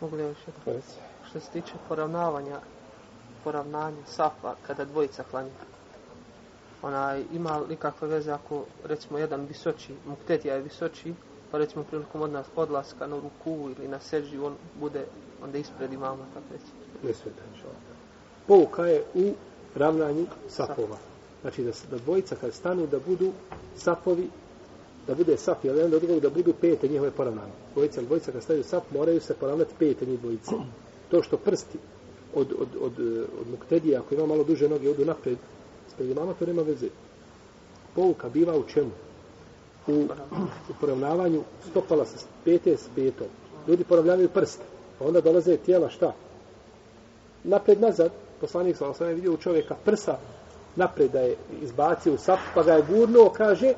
[SPEAKER 2] Mogu li još jedno? Što se tiče poravnavanja, poravnanja safa kada dvojica klanja. Ona ima li kakve veze ako recimo jedan visoči, muktetija je visoči, pa recimo prilikom od nas odlaska na ruku ili na seđi, on bude onda ispred imama, tako reći.
[SPEAKER 1] Ne smeta. Pouka je u ravnanju sapova. Znači da, da dvojica kad stanu da budu sapovi, da bude saf jedan do drugog, da budu pete njihove poravnane. Dvojica, dvojica kad stavaju sap moraju se poravnati pete njih dvojice. To što prsti od, od, od, od, od muktedija, ako ima malo duže noge, odu napred, ispred imama, to nema veze. Pouka biva u čemu? U, u poravnavanju stopala sa pete s petom. Ljudi poravnavaju prste. Pa onda dolaze tijela šta? napred nazad, poslanik sa osam je vidio u čovjeka prsa napred da je izbacio u sap, pa ga je gurnuo, kaže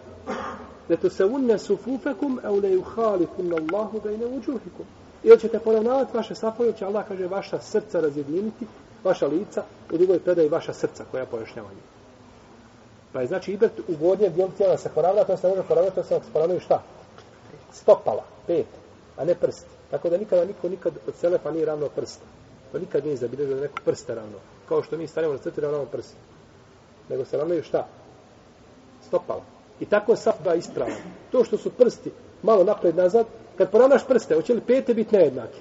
[SPEAKER 1] da to se unne sufufekum au le yuhalifun Allahu bejne uđuhikum. Ili ćete poravnavati vaše safove, će Allah, kaže, vaša srca razjediniti, vaša lica, u drugoj predaji vaša srca koja pojašnjavanje. Pa je znači ibret u gornjem dijelu tijela se poravna, to se ne može poravnati, to se poravnaju šta? Stopala, pet, a ne prst. Tako da nikada niko nikad od selefa nije ravno prsta. To nikad nije zabilježio da neko prsta ravno. Kao što mi stanemo na crtu ravno prst. Nego se ravnaju šta? Stopala. I tako je safba ispravno. To što su prsti malo napred nazad, kad poravnaš prste, hoće li pete biti nejednake?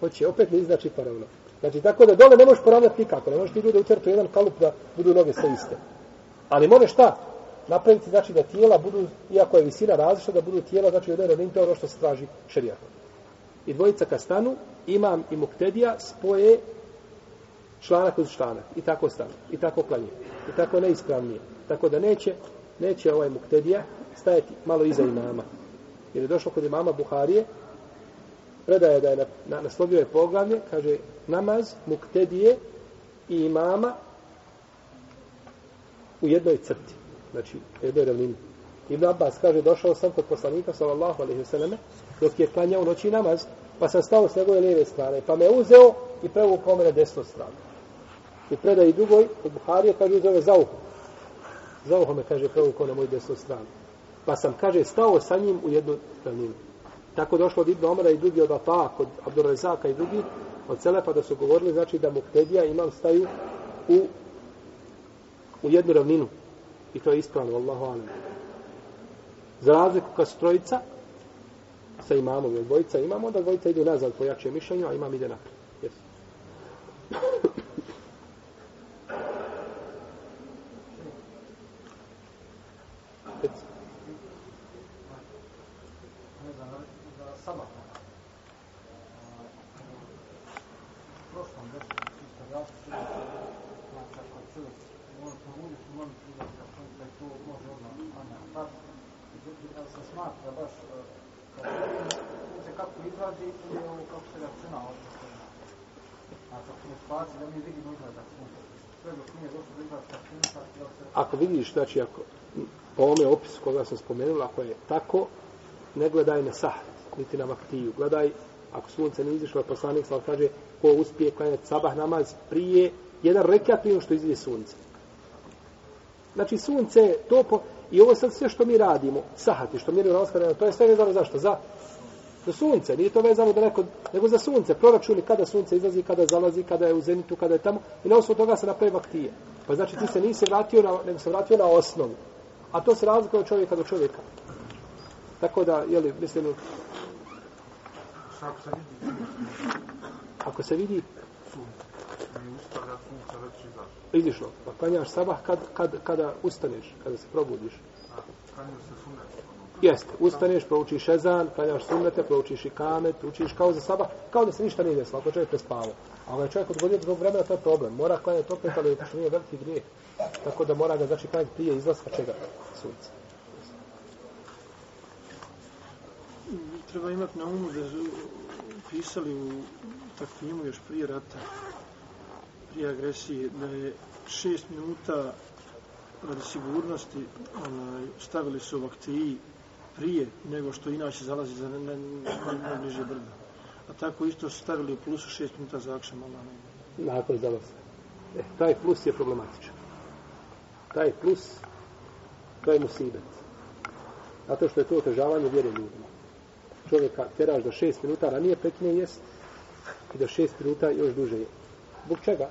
[SPEAKER 1] Hoće, opet ne znači poravno. Znači, tako da dole ne možeš poravnati nikako. Ne možeš ti ljude utjerati u jedan kalup da budu noge sve iste. Ali možeš šta? Napraviti, znači, da tijela budu, iako je visina različita, da budu tijela, znači, jedan ravnin, to je ono što se traži šerijatom. I dvojica kad stanu, imam i muktedija spoje članak uz članak. I tako stanu. I tako klanje. I tako neispravnije. Tako da neće, neće ovaj muktedija stajati malo iza imama. Jer je došlo kod imama Buharije, predaje da je na, na, naslovio je poglavlje, kaže namaz, muktedije i imama u jednoj crti. Znači, u jednoj ravnini. Ibn Abbas kaže, došao sam kod poslanika, sallallahu alaihi vseleme, dok je klanjao noći namaz, pa sam stao s njegove lijeve strane, pa me uzeo i prevukao me na desnu stranu. U predaji drugoj, u Buharije, kaže, uzeo me za uho. Za uho me, kaže, prevukao na moju desnu stranu. Pa sam, kaže, stao sa njim u jednu ravninu. Tako došlo od Ibn Omara i drugi od Ata, kod Abdurrezaka i drugi, od Selefa da su govorili, znači da Muktedija imam staju u, u jednu ravninu. I to je ispravno, Allahu alam. Za razliku kad su trojica, sa imamom, jer dvojica imamo, onda dvojica idu nazad po jačem mišljenju, a imam ide naprijed. Yes. Reci.
[SPEAKER 4] ne znam, za sabah. U prošlom desu, isto vrati se, znači ako čovjek može probuditi, može probuditi da sunce i to može odmah anja tad. Međutim, da se smatra baš e, kad sunce kako izlazi ili ovo kako se računa odnosno. Znači, ako smo u situaciji da mi vidimo izlazak sunca, sve dok nije došlo do izlaska sunca, da se
[SPEAKER 1] Ako vidiš, znači, ako, po ome opisu koga sam spomenula, ako je tako, ne gledaj na sah, niti na vaktiju. Gledaj, ako sunce ne izišlo, poslanik sam kaže, ko uspije klanjati sabah namaz prije, jedan rekat prije što izide sunce. Znači, sunce je to po... I ovo sad sve što mi radimo, sahati, što mi radimo, to je sve vezano zašto? Za, za sunce. Nije to vezano da neko, nego za sunce. Proračuni kada sunce izlazi, kada zalazi, kada je u zenitu, kada je tamo. I na osnovu toga se napravi vaktije. Pa znači ti se nisi vratio na, nego se vratio na osnovu. A to se razlikuje od čovjeka do čovjeka. Tako da, jeli, mislim,
[SPEAKER 4] Ako se vidi
[SPEAKER 1] ako se vidi
[SPEAKER 4] sunce
[SPEAKER 1] izišlo, pa klanjaš sabah kad, kad, kada ustaneš, kada se probudiš.
[SPEAKER 4] Klanjaju se sunet.
[SPEAKER 1] Jeste, ustaneš, proučiš ezan, klanjaš sunnete, proučiš i kamet, učiš kao za sabah, kao da se ništa nije desilo, ako čovjek prespavao. A ovaj čovjek odgodio do vremena, to je problem. Mora klanjati opet, ali što nije veliki grijeh. Tako da mora ga, znači, klanjati prije izlaska čega? Sunca.
[SPEAKER 5] treba imati na umu da su pisali u takvimu još prije rata, prije agresije, da je šest minuta radi sigurnosti onaj, stavili su vaktiji prije nego što inače zalazi za najbliže ne, ne, brdo. A tako isto su stavili u plusu šest minuta za akšam, Allah ne.
[SPEAKER 1] Ono Nakon zalaska. E, taj plus je problematičan. Taj plus, to je musibet. Zato što je to otežavanje vjere ljudima. čovjeka teraš da šest minuta ranije prekine jest i da šest minuta još duže je. Zbog čega?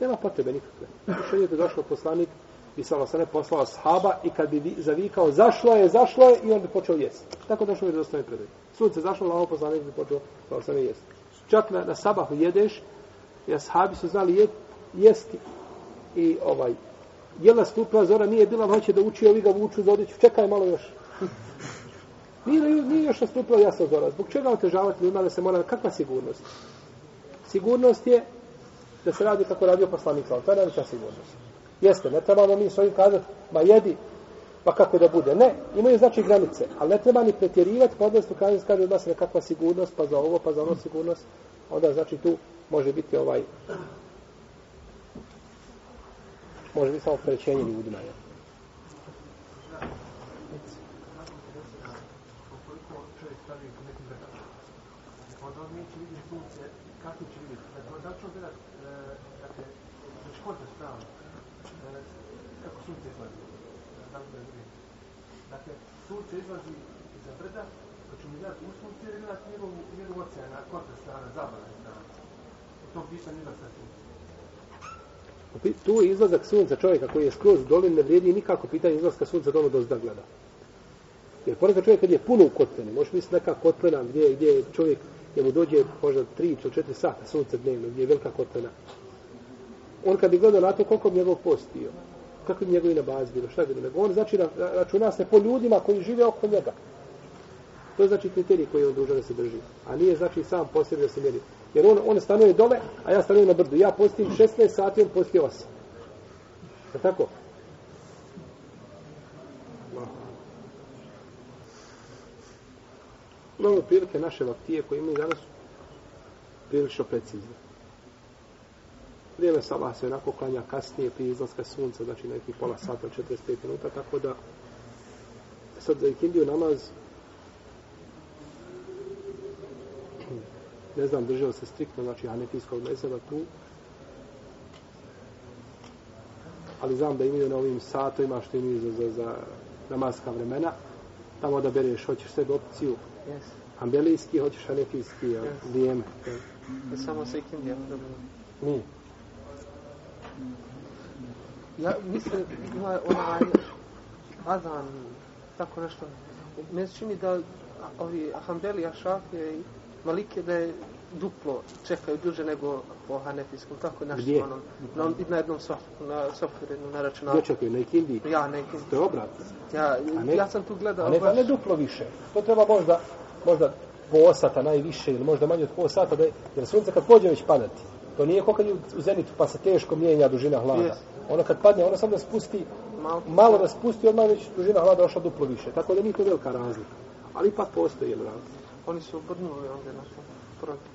[SPEAKER 1] Nema potrebe nikakve. Što je došlo poslanik i sa ne poslao sahaba i kad bi zavikao zašlo je, zašlo je i on bi počeo jesti. Tako došlo je do dostojne predaje. Sunce zašlo, lavo poslanik bi počeo sa ne jesti. Čak na, na sabahu jedeš, i ashabi su znali je, jesti i ovaj jela stupila zora, nije bila, hoće da uči, ovi ga vuču za odjeću, čekaj malo još. (laughs) Nije, nije još nastupila jasna zora. Zbog čega otežavati ljudima da se mora, kakva sigurnost? Sigurnost je da se radi kako radio poslanik, to je najveća sigurnost. Jeste, ne trebamo mi svojim kazati, ma jedi, pa kako da bude. Ne, imaju znači granice, ali ne treba ni pretjerivati, pa odnosno kaže, kaže od nas nekakva sigurnost, pa za ovo, pa za ono sigurnost, onda znači tu može biti ovaj, može biti samo prećenje ljudima. Ja.
[SPEAKER 6] Kako čovjek stavi u nekim gledačima, onda on neće vidjeti sunce, kako će vidjeti. Dakle, da će on gledat, e, dakle, znači kontra strana, e, kako sunce izlazi. Da li da vidim. Dakle, sunce izlazi iza brda, pa ćemo gledati u sunce ili gledati njegovu, njegovu ocean na kontra strana, zabrana strana. U tom pisanju sa sunce.
[SPEAKER 1] Pa tu je izlazak sunca čovjeka koji je skroz dole dolin ne vrijedi nikako pitanje izlaska sunca dole do zda gleda. Jer ponekad čovjek kad je puno u kotleni, možeš misliti neka kotlena gdje, gdje čovjek, gdje mu dođe možda 3 ili 4 sata sunce dnevno, gdje je velika kotlena. On kad bi gledao na to koliko bi njegov post bio, kako bi njegovi na bazi bilo, šta bi bilo, nego on znači računa se po ljudima koji žive oko njega. To je znači kriterij koji je on dužan da se drži. A nije znači sam po sebi da se mjeri. Jer on, on stanuje dole, a ja stanujem na brdu. Ja postim 16 sati, on posti 8. Je tako? Imamo prilike naše vaktije koje imaju danas prilično precizne. Vrijeme sabah se onako klanja kasnije prije izlaska sunca, znači neki pola sata, 45 minuta, tako da sad za ikindiju namaz ne znam, držao se striktno, znači hanefijskog mezeva tu, ali znam da imaju na ovim satovima što imaju za, za, za namaska vremena, tamo da bereš, hoćeš sebi opciju,
[SPEAKER 2] Jes.
[SPEAKER 1] ambelijski, hoćeš hanefijski, ja,
[SPEAKER 2] Yes.
[SPEAKER 1] vrijeme.
[SPEAKER 2] Je samo sa ikindijom problem.
[SPEAKER 1] Nije.
[SPEAKER 2] Ja mislim, ima onaj Azan, tako nešto. Meni se čini da ovi Ahambelija, Šafije i Malike da je duplo čekaju duže nego po Hanefijskom, tako nešto.
[SPEAKER 1] Gdje?
[SPEAKER 2] Ono, na, on- na jednom softveru, na softveru, na
[SPEAKER 1] Gdje
[SPEAKER 2] računaru.
[SPEAKER 1] čekaju, na ikindiji?
[SPEAKER 2] Ja, neki.
[SPEAKER 1] To je obratno.
[SPEAKER 2] Ja,
[SPEAKER 1] ne-
[SPEAKER 2] ja sam tu gledao.
[SPEAKER 1] A ne,
[SPEAKER 2] baš-
[SPEAKER 1] ne duplo više. To treba možda, možda pola sata najviše ili možda manje od pola sata, da je, jer sunce kad pođe već padati, to nije kao kad je u zenitu pa se teško mijenja dužina hlada.
[SPEAKER 2] Yes.
[SPEAKER 1] Ono kad padne, ono samo da spusti,
[SPEAKER 2] Malo,
[SPEAKER 1] malo da spusti, odmah već dužina hlada došla duplo više. Tako da nije to velika razlika. Ali ipak postoji jedan razlika.
[SPEAKER 2] Oni su obrnuli ovdje na to. Protiv.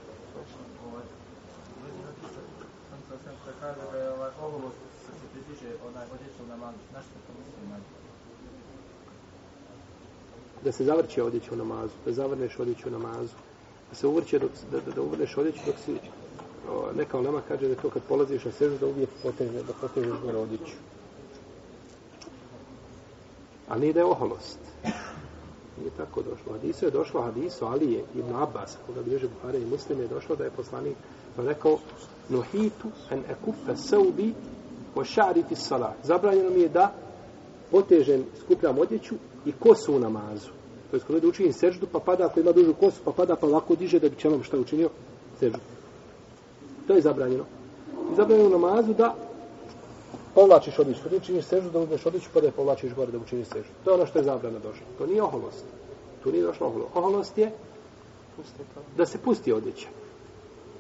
[SPEAKER 3] Sam sam se kaže da je ovaj oholost se se približe onaj odjeću na manu. Znaš što to mislim na
[SPEAKER 1] Da se zavrće odjeću u namazu, da zavrneš odjeću u namazu, da se uvrće, dok, da, da, da uvrneš odjeću dok si, o, neka nama kaže da to kad polaziš na sežu da uvijek poteže, da potežeš gore odjeću. A nije da je oholost. Nije tako došlo. Hadisu je došlo, hadisu Alije ibn Abbas, koga bilježe Buhari i Muslime, je došlo da je poslanik pa rekao Nohitu en ekupe saubi o šari fi salat. Zabranjeno mi je da potežem, skupljam odjeću i kosu u namazu. To je skoro da učinim seždu, pa pada, ako ima dužu kosu, pa pada, pa lako diže da bi čelom šta učinio? Seždu. To je zabranjeno. I zabranjeno namazu da povlačiš odjeću. Kad činiš sežu, da uzmeš odjeću, pa da je povlačiš gore da učiniš sežu. To je ono što je zabrana došlo. To nije oholost. Tu nije došlo oholost. Oholost je
[SPEAKER 2] Pusti
[SPEAKER 1] da se pusti odjeća.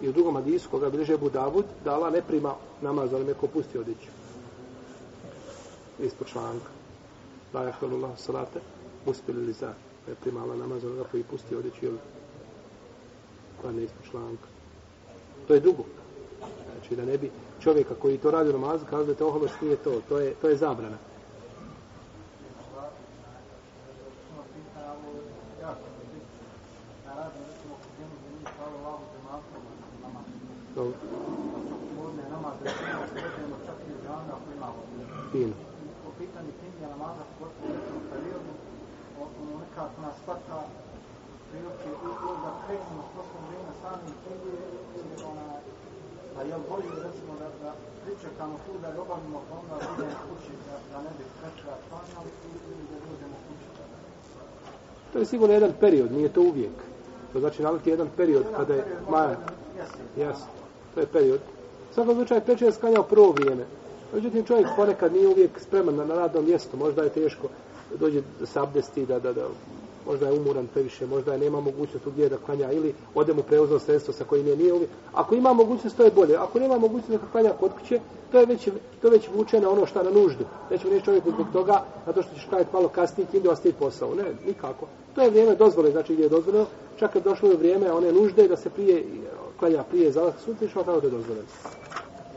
[SPEAKER 1] I u drugom hadisu, koga bliže Abu Davud, da Allah ne prima namaz onome ko pusti odjeću. Ispod članka. La jahalullah salate, uspjeli li za ne prima Allah namaz onoga koji pusti odjeću, jel koja ne ispod članka. To je drugo. Znači da ne bi čovjeka koji to radi u namazu, kaže da te oholost nije to. To je, to je zabrana.
[SPEAKER 4] Ima je
[SPEAKER 1] fino.
[SPEAKER 4] Po pitanju kindija namaza, pogotovo u periodu, nekako nas hvata prilike i da krenemo prosto vrijeme sami prije ili ona a jel bolje recimo da, da pričekamo tu da je obavimo pa onda idemo kući da, da ne bi pretra klanjali ili da dođemo kući da
[SPEAKER 1] To je sigurno jedan period, nije to uvijek. To znači naliti jedan period kada je maja. Jes, to je period. U svakom slučaju peče je sklanjao prvo vrijeme. Međutim, čovjek ponekad nije uvijek spreman na, radnom mjestu. Možda je teško dođe se abdesti, da, da, da, možda je umoran previše, možda je nema mogućnost tu gdje da klanja ili ode mu preuzeo sredstvo sa kojim je nije uvijek. Ako ima mogućnost, to je bolje. Ako nema mogućnost da klanja kod kuće, to je već, to već vuče na ono šta na nuždu. Nećemo reći čovjeku zbog toga, zato što ćeš klanjati malo kasnije, ti da ostaje posao. Ne, nikako. To je vrijeme dozvole, znači gdje je dozvoljeno. Čak kad došlo je vrijeme one nužde da se prije klanja prije zalaska sunca, išao tamo da je dozvoljeno.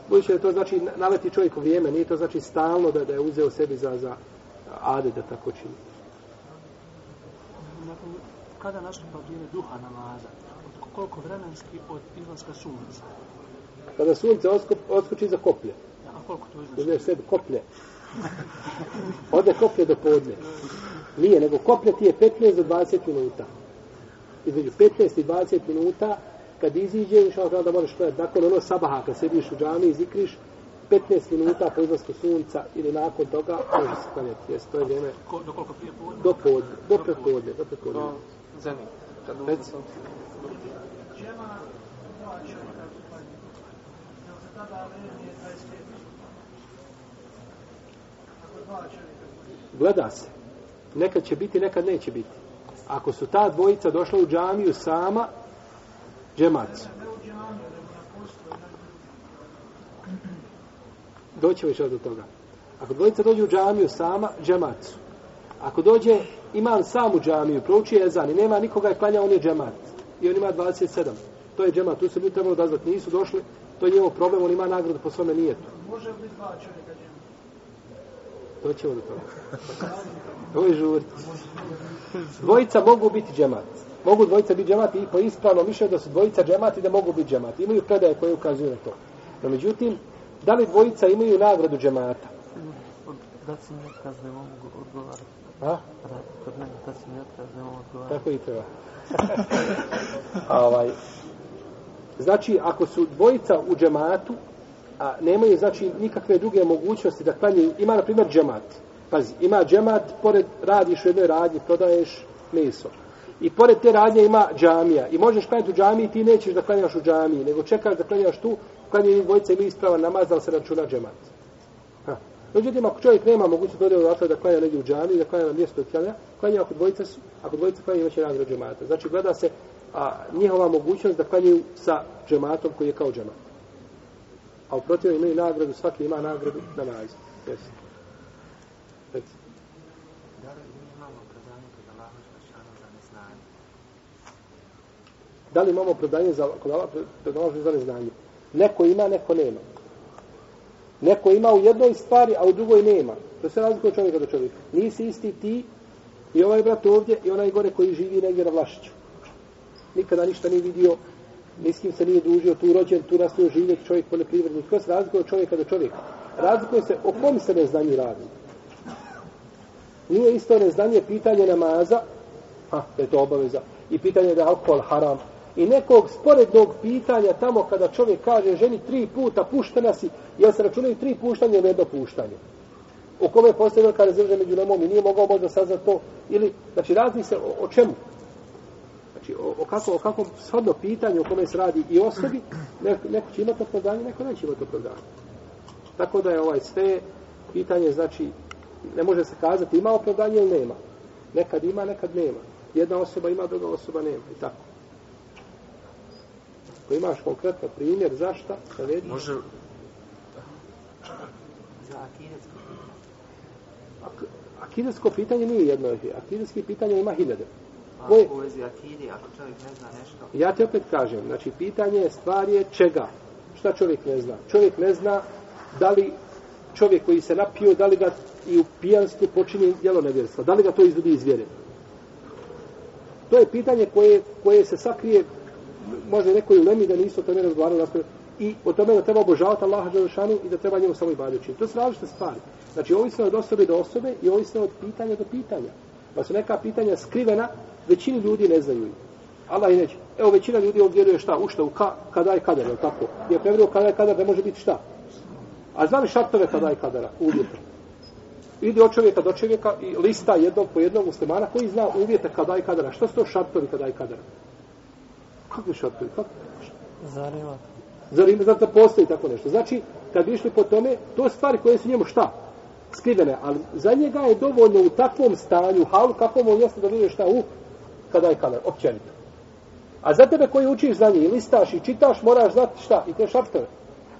[SPEAKER 1] Budući da to znači naleti čovjeku vrijeme, nije to znači stalno da, da je uzeo sebi za, za ade da tako čini.
[SPEAKER 5] Nakon, kada nastupa vrijeme duha namaza? Od koliko vremenski od izlaska sunca?
[SPEAKER 1] Kada sunce osko, oskoči za koplje,
[SPEAKER 5] A koliko to izlazi?
[SPEAKER 1] uzmeš sebi koplje, ode koplje do podne. Nije, nego koplje ti je 15 do 20 minuta. Između 15 i 20 minuta, kad iziđe, inša da možeš klanjati nakon ono sabaha, kad sediš u džami i zikriš, 15 minuta po izlasku sunca ili nakon toga može se klanjati. Jes, to je vrijeme
[SPEAKER 5] Ko, do koliko prije podne?
[SPEAKER 1] do podne, do prepodne, do prepodne.
[SPEAKER 2] Do zemlje. Kad
[SPEAKER 1] Reci.
[SPEAKER 2] uzme sunce.
[SPEAKER 6] Džema, dva čovjeka klanja. Jel se tada vrijeme 25 Ako dva čovjeka klanja.
[SPEAKER 1] gleda se. Nekad će biti, nekad neće biti. Ako su ta dvojica došla u džamiju sama, džemac.
[SPEAKER 6] Ne u džamiju, nego na poslu, na
[SPEAKER 1] Doći već do toga. Ako dvojica dođe u džamiju sama, džemac. Ako dođe imam sam u džamiju, prouči ezan i nema nikoga je klanja, on je džemat. I on ima 27. To je džemat, tu se ljudi trebalo dazvati. Nisu došli, to je njegov problem, on ima nagradu po svome nijetu.
[SPEAKER 6] Može li biti dva čovjeka džema?
[SPEAKER 1] Doćemo do toga. Ovo je žurt. Dvojica mogu biti džemat. Mogu dvojica biti džemat i po ispravnom mišljenju da su dvojica džemat i da mogu biti džemat. Imaju predaje koje ukazuju na to. No međutim, da li dvojica imaju nagradu džemata?
[SPEAKER 7] Da si mi otkaz ne mogu odgovarati.
[SPEAKER 1] A?
[SPEAKER 7] Da, si mi otkaz ne mogu odgovarati.
[SPEAKER 1] Tako i treba. (laughs) Ovaj, znači, ako su dvojica u džematu, a nemaju, znači, nikakve druge mogućnosti da klanjaju, ima, na primjer, džemat. Pazi, ima džemat, pored radiš u jednoj radnji, prodaješ meso. I pored te radnje ima džamija. I možeš klanjati u džamiji, ti nećeš da klanjaš u džamiji, nego čekaš da klanjaš tu, klanjaju dvojica ili ispravan namaz, da se računa džemat. Ha. Međutim, ako čovjek nema mogućnost da ode odatle da klanja negdje u džamiji, da klanja na mjestu klanja, klanja ako dvojica su, ako dvojica klanja imaće nagradu džemata. Znači, gleda se a, njihova mogućnost da klanjaju sa džematom koji je kao džemat. A u protivnom imaju nagradu, svaki ima nagradu na naziv. Jesi. Reci.
[SPEAKER 7] Da li mi imamo opravdanje kod Allaha Želešanu za neznanje?
[SPEAKER 1] Da li imamo predanje za, kod Allah, predanje za neznanje? Neko ima, neko nema. Neko ima u jednoj stvari, a u drugoj nema. To se razlikuje od čovjeka do čovjeka. Nisi isti ti i ovaj brat ovdje i onaj gore koji živi negdje na Vlašiću. Nikada ništa nije vidio, ni s kim se nije družio, tu rođen, tu nastio živjeti čovjek poljoprivrednik. To se razlikuje od čovjeka do čovjeka. Razlikuje se o kom se neznanju radi. Nije isto neznanje pitanje namaza, a, da je to obaveza, i pitanje da je alkohol haram, i nekog sporednog pitanja tamo kada čovjek kaže ženi tri puta puštena si, jel se računaju tri puštanje ili jedno puštanje? U kome postoje velika razreža među nemom i nije mogao možda saznat to, ili, znači razni se o, o čemu? Znači, o, o, kako, o kakvom shodno pitanju o kome se radi i osobi, neko, neko će imati opravdanje, neko neće imati opravdanje. Tako da je ovaj sve pitanje, znači, ne može se kazati ima opravdanje ili nema. Nekad ima, nekad nema. Jedna osoba ima, druga osoba nema. I tako. Ako imaš konkretno primjer, zašta, da vedi.
[SPEAKER 2] Može,
[SPEAKER 7] Za akidetsko
[SPEAKER 1] Ak, akidesko pitanje nije jedno. Akideski pitanje ima hiljade.
[SPEAKER 7] A
[SPEAKER 1] Koje-
[SPEAKER 7] u vezi akide, ako čovjek ne zna nešto,
[SPEAKER 1] Ja ti opet kažem, znači pitanje je stvar je čega? Šta čovjek ne zna? Čovjek ne zna da li čovjek koji se napio, da li ga i u pijanstvu počini djelo nevjerstva, da li ga to izvodi iz vjere. To je pitanje koje, koje se sakrije, može neko i u Lemi da nisu o tome razgovarali raspravljali, i o tome da treba obožavati Allaha Đelešanu i da treba njemu samo i badeći. To su različite stvari. Znači, ovisno od osobe do osobe i ovisno od pitanja do pitanja. Pa su neka pitanja skrivena Većini ljudi ne znaju. Allah i neće. Evo, većina ljudi ovdje vjeruje šta? U šta? U ka, kada je kadar, je li tako? Je preverio kada je kadar, ne može biti šta? A znam šartove kada je kadara? Uvjete. Ide od čovjeka do čovjeka i lista jednog po jednog muslimana koji zna uvjete kada je kadara. Što su to šartovi kada je kadara? Kakvi šartovi? Kako?
[SPEAKER 2] Zar ima?
[SPEAKER 1] Zar ima, zar da postoji tako nešto? Znači, kad bi išli po tome, to su stvari koje su njemu šta? Skrivene, ali za njega je dovoljno u takvom stanju, halu, kakvom on jeste da vidje šta u, kada je kadar, općenito. A za tebe koji učiš za njih, listaš i čitaš, moraš znati šta, i te šartove.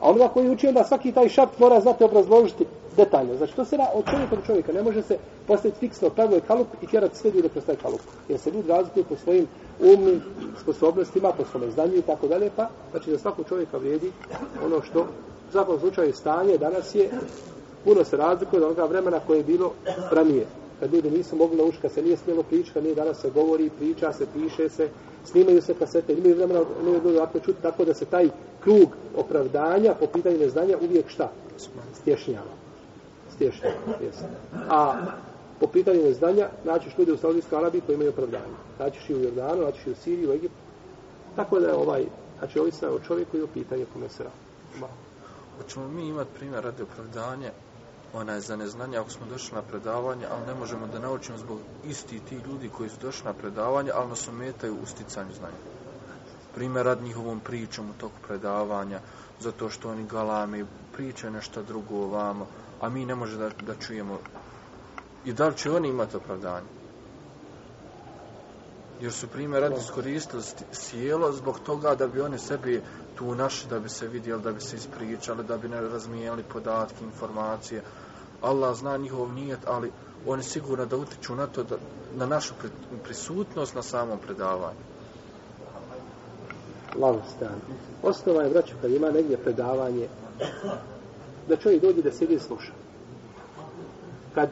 [SPEAKER 1] A onoga koji uči, onda svaki taj šart mora znati obrazložiti detaljno. Znači, to se ra, od čovjeka do čovjeka ne može se postaviti fiksno pravilo i kalup i tjerati sve ljude kroz taj kalup. Jer se ljudi razlikuju po svojim umnim sposobnostima, po svome znanju i tako dalje, pa znači za svakog čovjeka vrijedi ono što u svakom slučaju stanje danas je puno se razlikuje od onoga vremena koje je bilo ranije. Kad ljudi nisu mogli naučiti, kad se nije smjelo pričati, kad nije danas se govori, priča se, piše se, snimaju se kasete, imaju vremena, ne ljudi ovako čuti, tako da se taj krug opravdanja po pitanju neznanja uvijek šta? Stješnjava teško. jesno. A po pitanju neznanja, naćiš ljudi u Saudijskoj Arabiji koji imaju opravdanje. Naćiš i u Jordanu, naćiš i u Siriji, u Egiptu. Tako da je ovaj, znači ovisno je o čovjeku i o pitanju kome se radi.
[SPEAKER 8] Hoćemo mi imati primjer radi opravdanje ona je za neznanje ako smo došli na predavanje, ali ne možemo da naučimo zbog isti ti ljudi koji su došli na predavanje, ali nas ometaju u sticanju znanja. Primjer rad njihovom pričom u toku predavanja, zato što oni galame, pričaju nešto drugo ovamo, a mi ne može da, da čujemo. I da li će oni imati opravdanje? Jer su primjer radi iskoristili sjelo zbog toga da bi oni sebi tu našli, da bi se vidjeli, da bi se ispričali, da bi ne razmijeli podatke, informacije. Allah zna njihov nijet, ali oni sigurno da utiču na to, da, na našu prisutnost na samom predavanju.
[SPEAKER 1] Lavo stan. Osnova je, braću, kad ima negdje predavanje, da čovjek dođe da sjedi i sluša. Kad,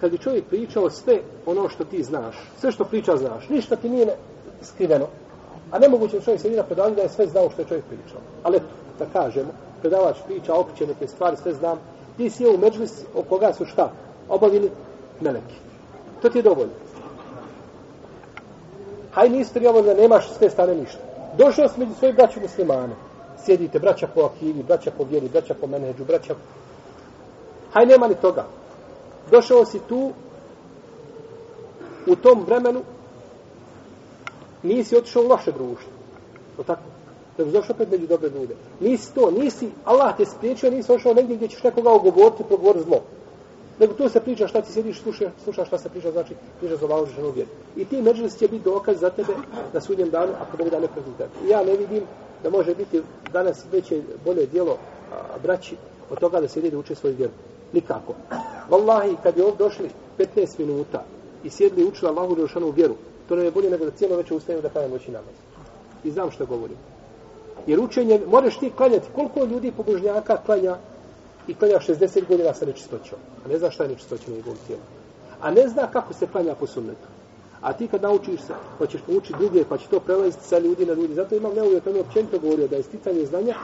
[SPEAKER 1] kad bi čovjek pričao sve ono što ti znaš, sve što priča znaš, ništa ti nije skriveno, a nemoguće da čovjek sjedi na predavanju da je sve znao što je čovjek pričao. Ali, da kažemo, predavač priča, opće neke stvari, sve znam, ti si je u međlis o koga su šta? Obavili meleki. To ti je dovoljno. Hajde niste li ovo da nemaš s te strane ništa. Došao si među svoje braću muslimane. Sjedite, braća po akivi, braća po vjeri, braća po menedžu, braća po... Haj nema ni toga. Došao si tu u tom vremenu nisi otišao u loše društvo. To tako? da bi došao opet među dobre ljude. Nisi to, nisi, Allah te spriječio, nisi ošao negdje gdje ćeš nekoga ogovoriti, progovoriti zlo. Nego tu se priča šta ti sjediš, sluša, sluša šta se priča, znači priča za Allahu ženu vjeru. I ti međulis će biti dokaz za tebe na sudnjem danu, ako Bog da ne protiv tebe. Ja ne vidim da može biti danas veće, bolje dijelo a, braći od toga da sjedi da uče svoju vjeru. Nikako. Wallahi, kad je ovdje došli 15 minuta i sjedli i učili Allahu Đelšanu vjeru, to ne je bolje nego da cijelo večer ustajemo da kada noći namaz. I znam što govorim. Jer učenje, moraš ti klanjati. Koliko ljudi pobožnjaka klanja i klanja 60 godina sa nečistoćom. A ne zna šta je nečistoća na njegovom tijelu. A ne zna kako se klanja po sunnetu. A ti kad naučiš se, pa ćeš poučiti druge, pa će to prelaziti sa ljudi na ljudi. Zato imam neuvijek, on mi općenito govorio da je sticanje znanja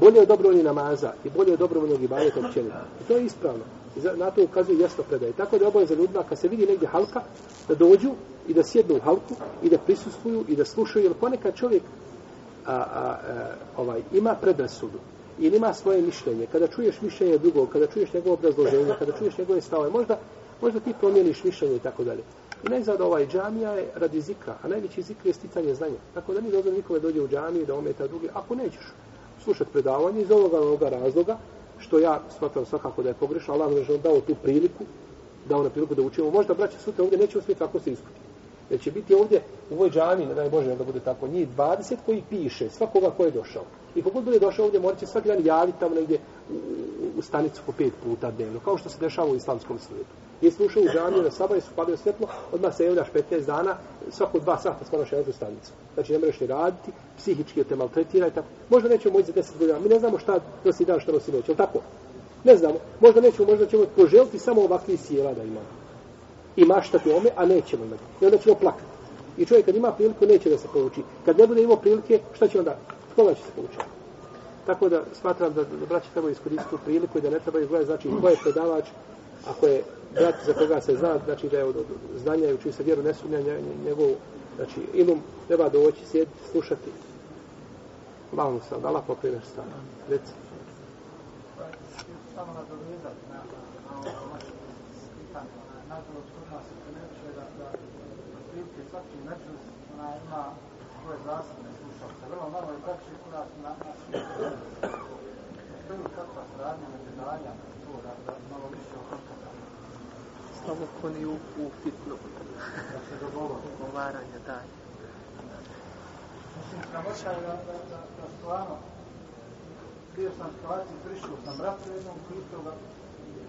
[SPEAKER 1] bolje od dobrovoljnih namaza i bolje od dobrovoljnog ibadeta općenito. I to je ispravno. I na to ukazuje jasno predaje. Tako da oboje za ljudima, kad se vidi negdje halka, da dođu i da sjednu u halku i da prisustuju i da slušaju, jer ponekad čovjek a, a, a, ovaj, ima predrasudu ili ima svoje mišljenje, kada čuješ mišljenje drugog, kada čuješ njegovo obrazloženje, kada čuješ njegove stave, možda, možda ti promijeniš mišljenje i tako dalje. I najzad ovaj džamija je radi zikra, a najveći zikr je sticanje znanja. Tako da ni dozor nikome dođe u džamiju da ometa drugi, ako nećeš slušati predavanje iz ovoga, ovoga razloga, što ja smatram svakako da je pogrešno, Allah nam je dao tu priliku, dao na priliku da učimo. Možda, braće, sutra ovdje neće uspjeti kako se iskuti. Jer će biti ovdje u ovoj džami, ne daj Bože da bude tako, njih 20 koji piše svakoga ko je došao. I kogod bude došao ovdje, morat će svaki dan javiti tamo negdje u, u stanicu po pet puta dnevno, kao što se dešava u islamskom svijetu. I slušao u džamiju na sabah su palio svjetlo, odmah se javljaš 15 dana, svako dva sata stvaraš jednu stanicu. Znači ne mreš ni raditi, psihički te maltretira i tako. Možda nećemo moći za 10 godina, mi ne znamo šta nosi dan, šta nosi noć, je tako? Ne znamo. Možda nećemo, možda ćemo poželiti samo ovakvi sjela da imamo i maštati ome, a nećemo imati. I onda ćemo plakati. I čovjek kad ima priliku, neće da se pouči. Kad ne bude imao prilike, šta će onda? Koga će se poučiti? Tako da smatram da, da braći treba iskoristiti priliku i da ne treba gledati, znači ko je predavač, ako je brat za koga se zna, znači da je od, od znanja i učio se vjeru ne sumnja njegov, znači ilum treba doći, sjediti, slušati. Allahom se da Allah pokrije stana. stan. Reci.
[SPEAKER 4] samo nadovezati na, na, na ovo vaše pitanje. Nažalost, kod nas se primjećuje da, da otprilike svaki međus ona ima svoje zasebne slušalce. Vrlo malo je braće kod nas na, na svijetu. Postoji li kakva sradnja među daljama to da, da malo više o kontakta
[SPEAKER 2] Samo koni u, u fitnu.
[SPEAKER 4] da
[SPEAKER 2] daj.
[SPEAKER 4] Mislim, sramoća je da, da, da, da stvarno bio sam situaciji, prišao sam bratu jednom, pitao ga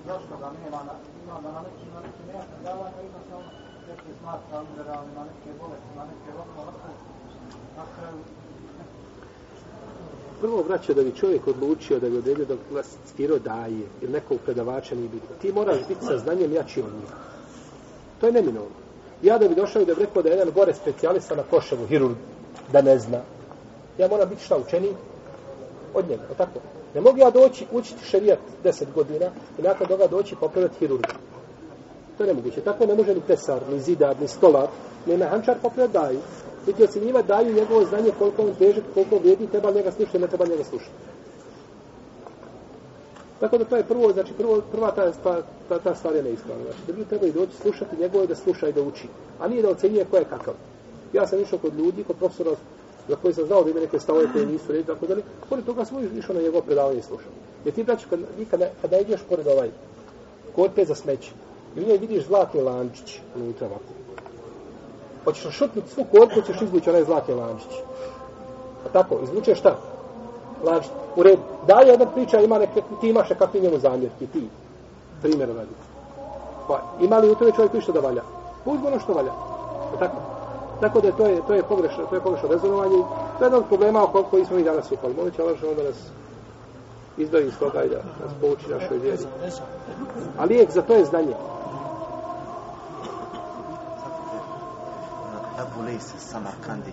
[SPEAKER 4] zašto ga nema, na, ima da na neki, na neki nejasne davanja, jednostavno neke smatra liberalni, na neke bolesti, na neke rokno, rokno, na kraju
[SPEAKER 1] Prvo, vraća da bi čovjek odlučio da bi odredio da klasificirao daje ili nekog predavača nije bitno. Ti moraš biti sa znanjem jači od njih. To je neminovno. Ja da bi došao i da bi rekao da je jedan gore specijalista na koševu, hirurg, da ne zna. Ja moram biti šta učeni od njega, o tako? Ne mogu ja doći učiti šerijat 10 godina i nakon toga doći popraviti hirurga. To je nemoguće. Tako ne može ni pesar, ni zidar, ni stolar, ni mehančar popraviti daju. Niti ocjenjivati daju njegovo znanje koliko on težak, koliko vrijedi, treba njega slušati, ne treba njega slušati. Tako da to je prvo, znači prvo, prva ta, ta, ta, ta stvar je neispravna. Znači da mi treba i doći slušati njegovo i da sluša i da uči. A nije da ocjenjuje ko je kakav. Ja sam išao kod ljudi, kod profesora za koji sam znao da ima neke stavove koje nisu reći, tako dalje. Pored toga smo išao na njegovo predavanje i slušao. Jer ti, braći, kad, vi kada, kada ideš pored ovaj korpe za smeće, i u njoj vidiš zlatni lančić unutra ovako. Hoćeš šutnuti svu korku, ćeš izvući onaj zlatni lančić. A tako, izvučeš šta? Lančić. U redu. Da li jedna priča ima neke, ti imaš nekakvi njemu zamjerki, ti. Primjer radi. Pa, ima li u tome čovjek ništa da valja? Uzmi ono što valja. A tako? Tako da je to je, to je pogrešno, to je pogrešno rezonovanje. To je jedan od problema oko koji smo mi danas upali. Molit će Allah da nas izbavi iz toga i da nas pouči našoj vjeri. A lijek za to je znanje.
[SPEAKER 3] a polícia Samarkandi.